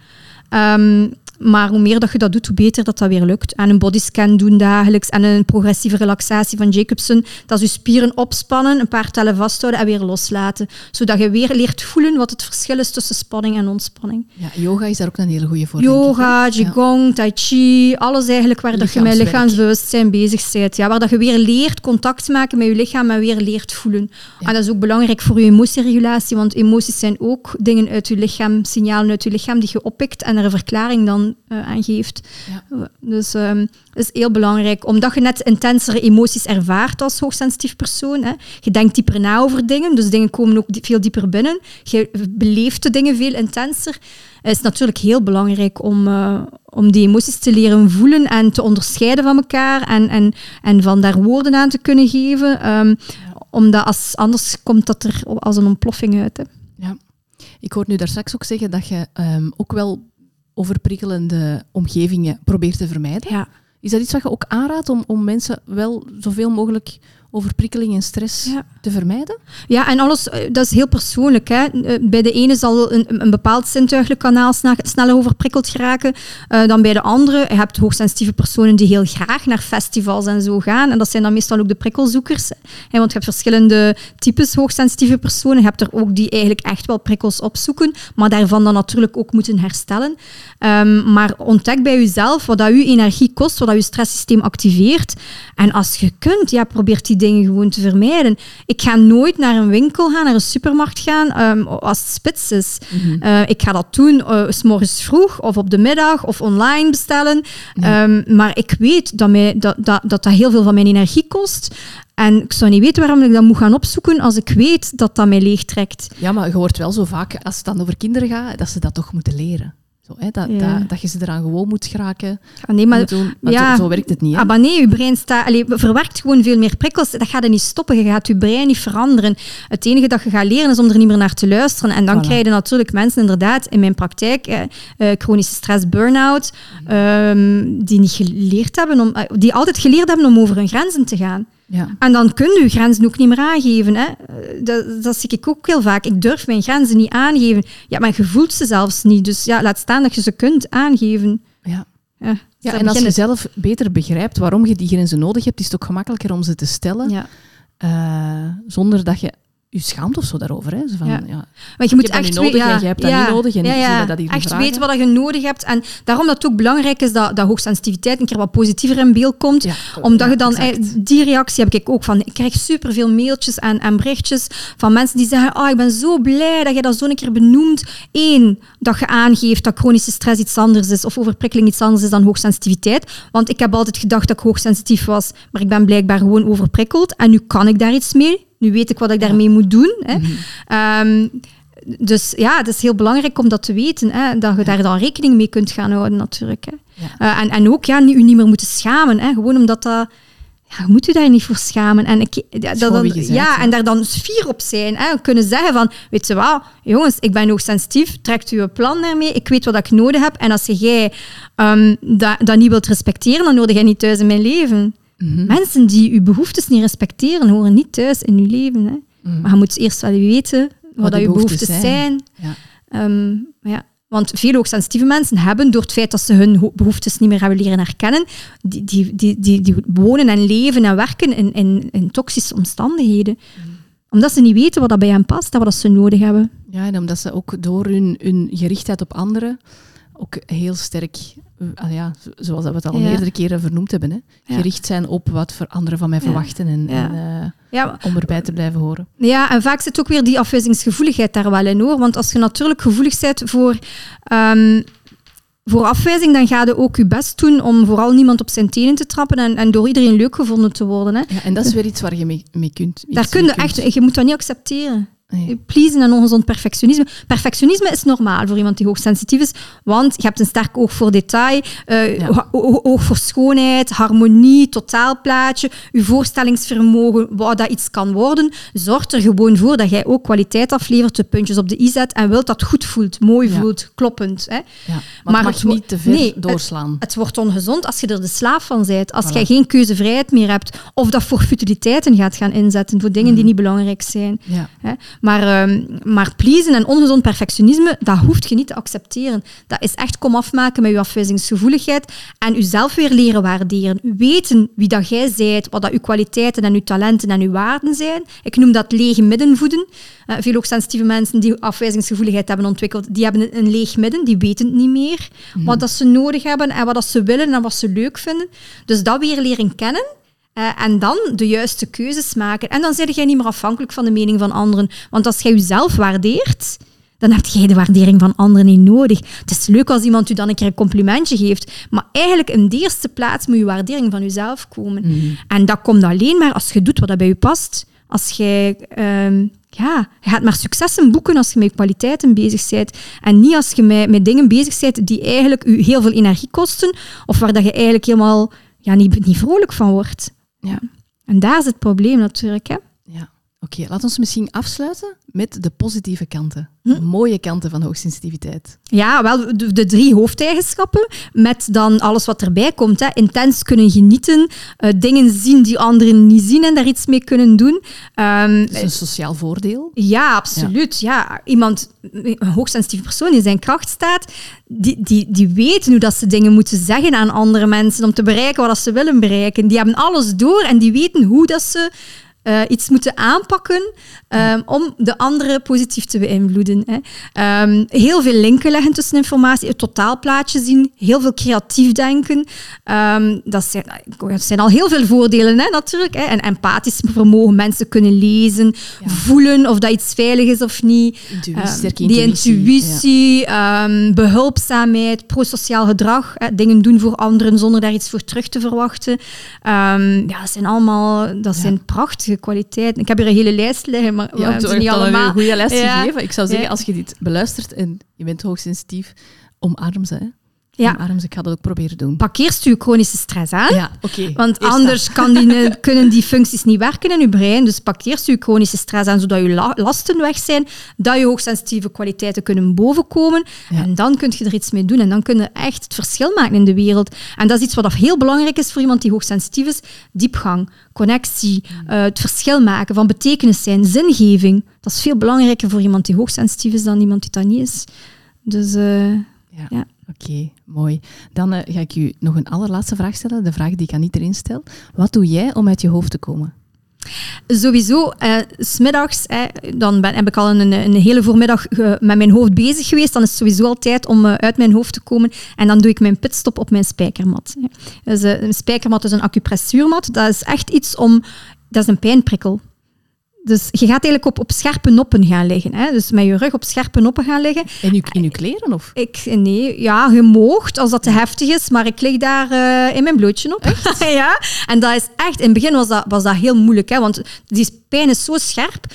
Ehm, maar hoe meer dat je dat doet, hoe beter dat dat weer lukt. En een bodyscan doen dagelijks en een progressieve relaxatie van Jacobson. Dat is je spieren opspannen, een paar tellen vasthouden en weer loslaten. Zodat je weer leert voelen wat het verschil is tussen spanning en ontspanning. Ja, yoga is daar ook een hele goede voor. ik, Yoga. Qigong, Tai Chi, alles eigenlijk waar dat je met lichaamsbewustzijn bezig bent. Ja, waar dat je weer leert contact maken met je lichaam en weer leert voelen. Ja. En dat is ook belangrijk voor je emotieregulatie, want emoties zijn ook dingen uit je lichaam, signalen uit je lichaam die je oppikt en er een verklaring dan eh, aan geeft. Ja. Dus ehm dat is heel belangrijk, omdat je net intensere emoties ervaart als hoogsensitief persoon. Hè. Je denkt dieper na over dingen, dus dingen komen ook veel dieper binnen. Je beleeft de dingen veel intenser. Het is natuurlijk heel belangrijk om, eh, om die emoties te leren voelen en te onderscheiden van elkaar en, en, en van daar woorden aan te kunnen geven. ehm, Omdat als, anders komt dat er als een ontploffing uit. Hè. Ja. Ik hoor nu daar straks ook zeggen dat je ehm, ook wel overprikkelende omgevingen probeert te vermijden. Ja. Is dat iets wat je ook aanraadt om, om mensen wel zoveel mogelijk overprikkeling en stress Ja. te vermijden? Ja, en alles, eh, dat is heel persoonlijk. Hè. Eh, Bij de ene zal een, een bepaald zintuigelijk kanaal sneller overprikkeld geraken eh, dan bij de andere. Je hebt hoogsensitieve personen die heel graag naar festivals en zo gaan. En dat zijn dan meestal ook de prikkelzoekers. Hè, want je hebt verschillende types hoogsensitieve personen. Je hebt er ook die eigenlijk echt wel prikkels opzoeken, maar daarvan dan natuurlijk ook moeten herstellen. Ehm, maar ontdek bij jezelf wat dat je energie kost, wat dat je stresssysteem activeert. En als je kunt, ja, probeer die dingen gewoon te vermijden. Ik ga nooit naar een winkel gaan, naar een supermarkt gaan, ehm, als het spits is. Eh, ik ga dat doen eh, s morgens vroeg of op de middag of online bestellen. Ehm, maar ik weet dat, mij, dat, dat, dat dat heel veel van mijn energie kost. En ik zou niet weten waarom ik dat moet gaan opzoeken als ik weet dat dat mij leegtrekt. Ja, maar je hoort wel zo vaak, als het dan over kinderen gaat, dat ze dat toch moeten leren. Zo, hè? Dat, Ja. dat, dat je ze eraan gewoon moet geraken. Ah, nee, maar doen. Maar ja. zo, zo werkt het niet. Hè? Ah, maar nee, je brein staat, allee, verwerkt gewoon veel meer prikkels. Dat gaat er niet stoppen. Je gaat je brein niet veranderen. Het enige dat je gaat leren is om er niet meer naar te luisteren. En dan Voilà. krijg je natuurlijk mensen inderdaad in mijn praktijk, eh, eh, chronische stress, burn-out, ehm, die niet geleerd hebben, om, eh, die altijd geleerd hebben om over hun grenzen te gaan. Ja. En dan kun je grenzen ook niet meer aangeven. Hè. Eh, Dat, dat zie ik ook heel vaak. Ik durf mijn grenzen niet aangeven. Ja, maar je voelt ze zelfs niet. Dus ja, laat staan dat je ze kunt aangeven. Ja. Ja, Ja, daar en als je zelf beter begrijpt waarom je die grenzen nodig hebt, is het ook gemakkelijker om ze te stellen, Ja. eh, zonder dat je je schaamt of zo daarover. Hè? Zo van, Ja. ja. Maar je moet echt niet nodig we- ja, en jij hebt dat ja, niet nodig en ja, dat echt vragen? weten wat je nodig hebt. En daarom dat het ook belangrijk is dat, dat hoogsensitiviteit een keer wat positiever in beeld komt. Omdat je dan, exact. die reactie heb ik ook van, ik krijg superveel mailtjes en, en berichtjes van mensen die zeggen, oh, ik ben zo blij dat je dat zo een keer benoemt. Eén, dat je aangeeft dat chronische stress iets anders is of overprikkeling iets anders is dan hoogsensitiviteit. Want ik heb altijd gedacht dat ik hoogsensitief was, maar ik ben blijkbaar gewoon overprikkeld. En nu kan ik daar iets mee. Nu weet ik wat ik daarmee moet doen. Hè. Ehm, dus ja, het is heel belangrijk om dat te weten. Hè, dat je daar dan rekening mee kunt gaan houden natuurlijk. Hè. Eh, en, en ook ja, u niet meer moeten schamen. Hè, gewoon omdat dat... Ja, je moet u daar niet voor schamen. En, ik, ja, dat gewoon dan, wie je bent, ja, hè. en daar dan fier op zijn. Hè. Kunnen zeggen van, weet je wat, jongens, ik ben hoogsensitief, trekt u een plan daarmee, ik weet wat ik nodig heb. En als jij ehm, dat, dat niet wilt respecteren, dan nodig jij niet thuis in mijn leven. Mhm. Mensen die uw behoeftes niet respecteren, horen niet thuis in uw leven. Hè. Mhm. Maar je moet eerst wel weten wat, je behoeftes behoeftes zijn. zijn. Ja. Ehm, ja. Want veel hoogsensitieve mensen hebben, door het feit dat ze hun ho- behoeftes niet meer hebben leren herkennen, die, die, die, die, die wonen en leven en werken in, in, in toxische omstandigheden. Omdat ze niet weten wat dat bij hen past en wat dat ze nodig hebben. Ja, en omdat ze ook door hun, hun gerichtheid op anderen ook heel sterk, eh, ah ja, zo- zoals dat we het al Ja. meerdere keren vernoemd hebben, hè, Ja. gericht zijn op wat voor anderen van mij verwachten en, en, Ja, om erbij te blijven horen. Ja, en vaak zit ook weer die afwijzingsgevoeligheid daar wel in hoor. Want als je natuurlijk gevoelig bent voor, ehm, voor afwijzing, dan ga je ook je best doen om vooral niemand op zijn tenen te trappen en, en door iedereen leuk gevonden te worden. Hè. Ja, en dat is weer iets waar je mee, mee kunt. Daar kun je echt, je moet dat niet accepteren. Nee. Pleasen en ongezond perfectionisme. Perfectionisme is normaal voor iemand die hoogsensitief is, want je hebt een sterk oog voor detail, eh, Ja. oog voor schoonheid, harmonie, totaalplaatje. Je voorstellingsvermogen, wat dat iets kan worden, zorgt er gewoon voor dat jij ook kwaliteit aflevert, de puntjes op de i zet en wilt dat het goed voelt, mooi Ja. voelt, kloppend. Hè. Ja, maar, Maar het mag niet te ver nee, het- doorslaan. Het wordt ongezond als je er de slaaf van bent. Als Voilà. jij geen keuzevrijheid meer hebt. Of dat voor futiliteiten gaat gaan inzetten. Voor dingen die niet belangrijk zijn. ja. Hè. Maar, ehm, maar pleasen en ongezond perfectionisme, dat hoeft je niet te accepteren. Dat is echt kom afmaken met je afwijzingsgevoeligheid. En jezelf weer leren waarderen. Weten wie dat jij bent. Wat dat je kwaliteiten en je talenten en je waarden zijn. Ik noem dat lege midden voeden. Eh, veel hoogsensitieve mensen die afwijzingsgevoeligheid hebben ontwikkeld, die hebben een, een leeg midden. Die weten het niet meer wat dat ze nodig hebben en wat dat ze willen en wat ze leuk vinden. Dus dat weer leren kennen. Eh, en dan de juiste keuzes maken. En dan ben jij niet meer afhankelijk van de mening van anderen. Want als jij jezelf waardeert, dan heb jij de waardering van anderen niet nodig. Het is leuk als iemand u dan een keer een complimentje geeft. Maar eigenlijk in de eerste plaats moet je waardering van jezelf komen. En dat komt alleen maar als je doet wat dat bij je past. Als jij... ehm, ja, je gaat maar successen boeken als je met kwaliteiten bezig bent. En niet als je met, met dingen bezig bent die eigenlijk je heel veel energie kosten. Of waar dat je eigenlijk helemaal ja, niet, niet vrolijk van wordt. Ja. En daar is het probleem natuurlijk. Hè? Oké, laat ons misschien afsluiten met de positieve kanten. Hm? De mooie kanten van hoogsensitiviteit. Ja, wel de, de drie hoofdeigenschappen, met dan alles wat erbij komt. Hè. Intens kunnen genieten, eh, dingen zien die anderen niet zien en daar iets mee kunnen doen. Ehm, Dat is een sociaal voordeel. ja, absoluut. Ja. Iemand, een hoogsensitieve persoon die in zijn kracht staat, die, die, die weten hoe dat ze dingen moeten zeggen aan andere mensen om te bereiken wat ze willen bereiken. Die hebben alles door en die weten hoe dat ze eh, iets moeten aanpakken ehm, om de andere positief te beïnvloeden. Hè. Ehm, heel veel linken leggen tussen informatie, het totaalplaatje zien, heel veel creatief denken. Ehm, dat, zijn, dat zijn al heel veel voordelen hè, natuurlijk. Hè. En empathisch vermogen, mensen kunnen lezen, voelen of dat iets veilig is of niet. Intuïtie, die intuïtie, ehm, behulpzaamheid, prosociaal gedrag, hè, dingen doen voor anderen zonder daar iets voor terug te verwachten. Ja, dat zijn allemaal dat zijn prachtige kwaliteiten. Ik heb hier een hele lijst liggen, maar we hebben ze niet allemaal. een goede les Ja. gegeven. Ik zou zeggen, Ja. als je dit beluistert en je bent hoogsensitief, omarm ze. Hè. Ja. Ze. Ik ga dat ook proberen doen. Pak eerst je chronische stress aan. Ja, oké. Want Eerst anders kan die, kunnen die functies niet werken in je brein. Dus pak eerst je chronische stress aan, zodat je la- lasten weg zijn, dat je hoogsensitieve kwaliteiten kunnen bovenkomen. Ja. En dan kun je er iets mee doen. En dan kun je echt het verschil maken in de wereld. En dat is iets wat heel belangrijk is voor iemand die hoogsensitief is. Diepgang, connectie, Mm. eh, het verschil maken, van betekenis zijn, zingeving. Dat is veel belangrijker voor iemand die hoogsensitief is dan iemand die dat niet is. Dus eh, Ja. Ja. Oké, mooi. Dan eh, ga ik u nog een allerlaatste vraag stellen. De vraag die ik aan iedereen stel. Wat doe jij om uit je hoofd te komen? Sowieso, eh, smiddags, eh, dan ben, heb ik al een, een hele voormiddag eh, met mijn hoofd bezig geweest. Dan is het sowieso al tijd om eh, uit mijn hoofd te komen. En dan doe ik mijn pitstop op mijn spijkermat. hè. Dus, een spijkermat is een acupressuurmat. Dat is echt iets om... Dat is een pijnprikkel. Dus je gaat eigenlijk op, op scherpe noppen gaan liggen. Hè? Dus met je rug op scherpe noppen gaan liggen. In uw, in uw kleren? Of? Ik, nee, ja, je moogt als dat te heftig is, maar ik lig daar eh, in mijn blootje op. ja, en dat is echt, in het begin was dat, was dat heel moeilijk, hè, want die pijn is zo scherp.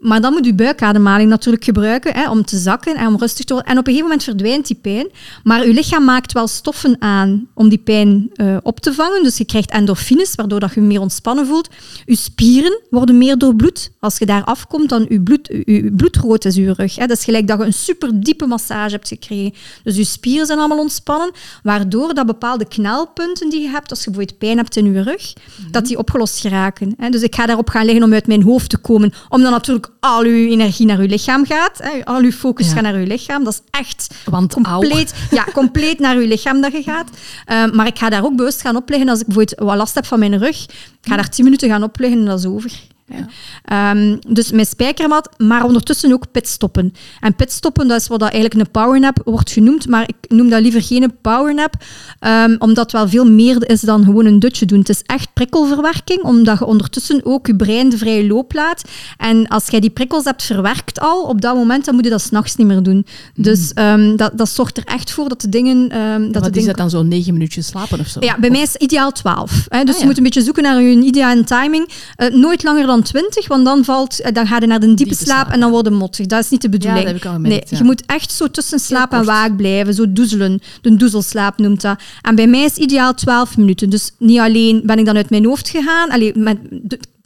Maar dan moet je buikademhaling natuurlijk gebruiken hè, om te zakken en om rustig te worden. En op een gegeven moment verdwijnt die pijn. Maar je lichaam maakt wel stoffen aan om die pijn eh, op te vangen. Dus je krijgt endorfines, waardoor dat je meer ontspannen voelt. Je spieren worden meer doorbloed. Als je daar afkomt, dan je, bloed, je bloedrood is je rug. Hè. Dat is gelijk dat je een super diepe massage hebt gekregen. Dus je spieren zijn allemaal ontspannen, waardoor dat bepaalde knelpunten die je hebt, als je bijvoorbeeld pijn hebt in je rug, dat die opgelost geraken. Hè. Dus ik ga daarop gaan liggen om uit mijn hoofd te komen, om dan natuurlijk al uw energie naar uw lichaam gaat. Hè. Al uw focus Ja. gaat naar uw lichaam. Dat is echt Want compleet, ja, compleet naar uw lichaam dat je gaat. Ehm, maar ik ga daar ook bewust gaan opleggen als ik bijvoorbeeld wat last heb van mijn rug. Ik ga daar tien minuten gaan opleggen en dat is over. Ja. Um, dus met spijkermat, maar ondertussen ook pitstoppen. En pitstoppen, dat is wat dat eigenlijk een powernap wordt genoemd, maar ik noem dat liever geen powernap, um, omdat het wel veel meer is dan gewoon een dutje doen. Het is echt prikkelverwerking, omdat je ondertussen ook je brein de vrije loop laat. En als jij die prikkels hebt verwerkt al, op dat moment, dan moet je dat s'nachts niet meer doen. Dus um, dat, dat zorgt er echt voor dat de dingen... Dat de is dat dan zo negen minuutjes slapen of zo? Ja, bij mij is ideaal 12. Hè? Dus ah, je moet een beetje zoeken naar je ideale timing. Uh, nooit langer dan 20, want dan, valt, uh, dan ga je naar de diepe, diepe slaap, slaap, en dan word je mottig. Dat is niet de bedoeling. Ja, dat heb ik al gemerkt, nee, je moet echt zo tussen slaap en waak blijven. Zo doezelen. De doezelslaap noemt dat. En bij mij is ideaal 12 minuten. Dus niet alleen ben ik dan uit mijn hoofd gegaan, allee, met,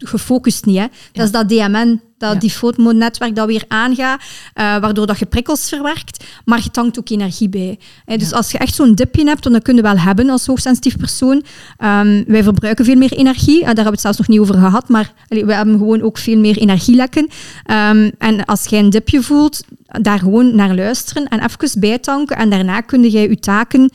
gefocust niet. Hè. Dat is dat DMN, dat ja. default-netwerk dat weer aangaat, uh, waardoor dat je prikkels verwerkt, maar je tankt ook energie bij. Hè. Dus als je echt zo'n dipje hebt, dan kun je wel hebben als hoogsensitief persoon. Um, wij verbruiken veel meer energie, uh, daar hebben we het zelfs nog niet over gehad, maar allee, we hebben gewoon ook veel meer energielekken. Um, en als jij een dipje voelt, daar gewoon naar luisteren en even bijtanken en daarna kun je je taken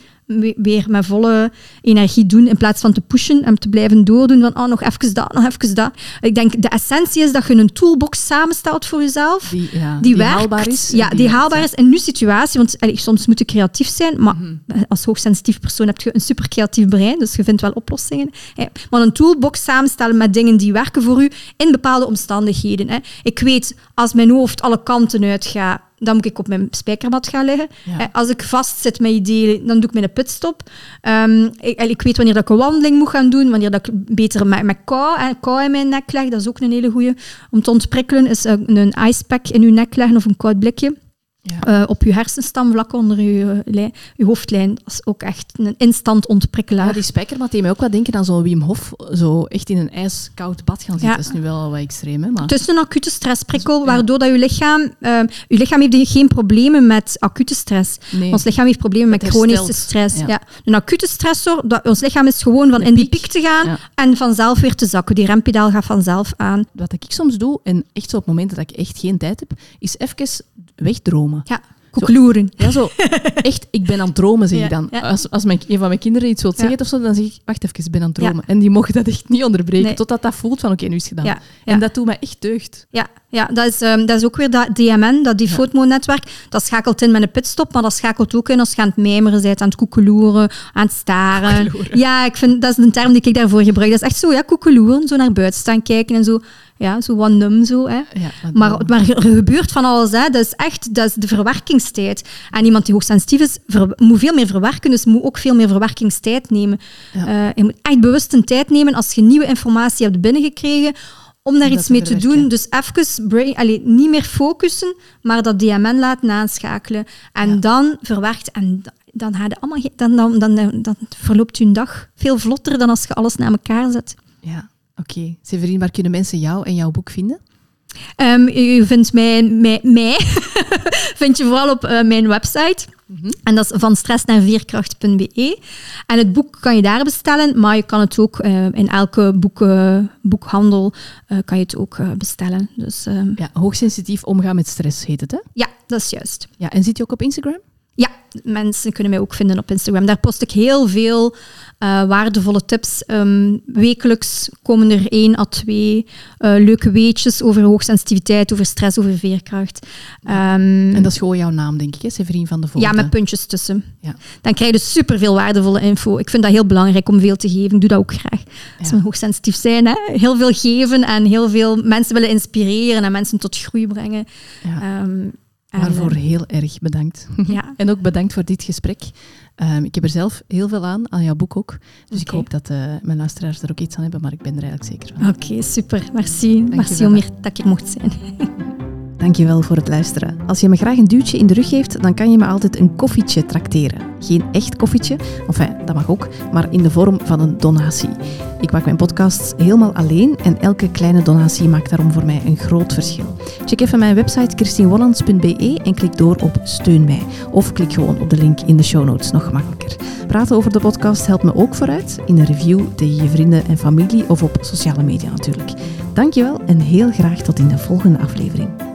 weer met volle energie doen in plaats van te pushen en te blijven doordoen van oh, nog even dat, nog even dat. Ik denk de essentie is dat je een toolbox samenstelt voor jezelf die, ja, die, die haalbaar is. Ja, die, die haalbaar is in nu situatie. Want allee, soms moet je creatief zijn, maar mm -hmm. als hoogsensitief persoon heb je een super creatief brein, dus je vindt wel oplossingen. Hè. Maar een toolbox samenstellen met dingen die werken voor u in bepaalde omstandigheden. Hè. Ik weet, als mijn hoofd alle kanten uitgaat, dan moet ik op mijn spijkermat gaan liggen. Ja. Als ik vastzit met ideeën, dan doe ik mijn pitstop. Um, ik, ik, weet wanneer dat ik een wandeling moet gaan doen, wanneer dat ik beter met, met kou, en kou in mijn nek leg. Dat is ook een hele goede. Om te ontprikkelen is een, een icepack in uw nek leggen of een koud blikje. Ja. Uh, op je hersenstam, vlak onder je, uh, je hoofdlijn. Dat is ook echt een instant ontprikkelaar. Ja, die spijkermat deed mij ook wat denken aan zo'n Wim Hof. Zo echt in een ijskoud bad gaan zitten. Ja. Dat is nu wel wat extreem. Hè, maar... Het is een acute stressprikkel, waardoor dat je lichaam... Uh, je lichaam heeft geen problemen met acute stress. Nee. Ons lichaam heeft problemen met, chronische stress. Ja. ja. Een acute stressor, dat, ons lichaam is gewoon van in die piek te gaan en vanzelf weer te zakken. Die rempedaal gaat vanzelf aan. Wat ik soms doe, en echt zo op momenten dat ik echt geen tijd heb, is even wegdromen. Ja. Koekloeren. Ja, zo. Echt, ik ben aan het dromen, zeg ja, ik dan. Ja. Als, als mijn, een van mijn kinderen iets wil zeggen of zo, dan zeg ik, wacht even, ik ben aan het dromen. En die mogen dat echt niet onderbreken, nee. totdat dat voelt van, oké, okay, nu is het gedaan. En dat doet mij echt deugd. Ja, ja dat, is, um, dat is ook weer dat DMN, dat default mode netwerk. Dat schakelt in met een pitstop, maar dat schakelt ook in als je aan het mijmeren bent, aan het koekeloeren, aan het staren. Ja, ik vind, dat is een term die ik daarvoor gebruik. Dat is echt zo, ja, koekeloeren, zo naar buiten staan kijken en zo ja, zo num zo. Hè. Ja, maar, maar er gebeurt van alles. Hè. Dat is echt dat is de verwerkingstijd. En iemand die hoogsensitief is, ver, moet veel meer verwerken, dus moet ook veel meer verwerkingstijd nemen. Ja. Uh, je moet echt bewust een tijd nemen als je nieuwe informatie hebt binnengekregen, om daar iets mee te doen. Dus even brain, allez, niet meer focussen, maar dat DMN laten aanschakelen. En ja. dan verwerkt. En dan, allemaal, dan, dan, dan, dan verloopt je dag veel vlotter dan als je alles naar elkaar zet. Ja. Oké. Okay. Severine, waar kunnen mensen jou en jouw boek vinden? Um, u vindt mij, mij, mij vind je vooral op uh, mijn website. Mm -hmm. En dat is van stress naar veerkracht.be. En het boek kan je daar bestellen, maar je kan het ook uh, in elke boek, uh, boekhandel kan je het ook bestellen. Dus, ja, hoogsensitief omgaan met stress heet het, hè? Ja, dat is juist. Ja, en zit je ook op Instagram? Ja, mensen kunnen mij ook vinden op Instagram. Daar post ik heel veel uh, waardevolle tips. Um, wekelijks komen er één à twee uh, leuke weetjes over hoogsensitiviteit, over stress, over veerkracht. Um, en dat is gewoon jouw naam, denk ik, hè? Severien van de Volte. Ja, met puntjes tussen. Ja. Dan krijg je dus superveel waardevolle info. Ik vind dat heel belangrijk om veel te geven. Ik doe dat ook graag. Als we hoogsensitief zijn, hè? heel veel geven en heel veel mensen willen inspireren en mensen tot groei brengen. Ja. Um, Waarvoor heel erg bedankt. Ja. en ook bedankt voor dit gesprek. Um, ik heb er zelf heel veel aan, aan jouw boek ook. Dus okay. ik hoop dat uh, mijn luisteraars er ook iets aan hebben, maar ik ben er eigenlijk zeker van. Oké, okay, super. Merci. Dank Merci om hier dat ik mocht zijn. Dankjewel voor het luisteren. Als je me graag een duwtje in de rug geeft, dan kan je me altijd een koffietje trakteren. Geen echt koffietje, enfin, dat mag ook, maar in de vorm van een donatie. Ik maak mijn podcast helemaal alleen en elke kleine donatie maakt daarom voor mij een groot verschil. Check even mijn website christienwollands.be en klik door op Steun mij. Of klik gewoon op de link in de show notes, nog gemakkelijker. Praten over de podcast helpt me ook vooruit, in een review tegen je vrienden en familie of op sociale media natuurlijk. Dankjewel en heel graag tot in de volgende aflevering.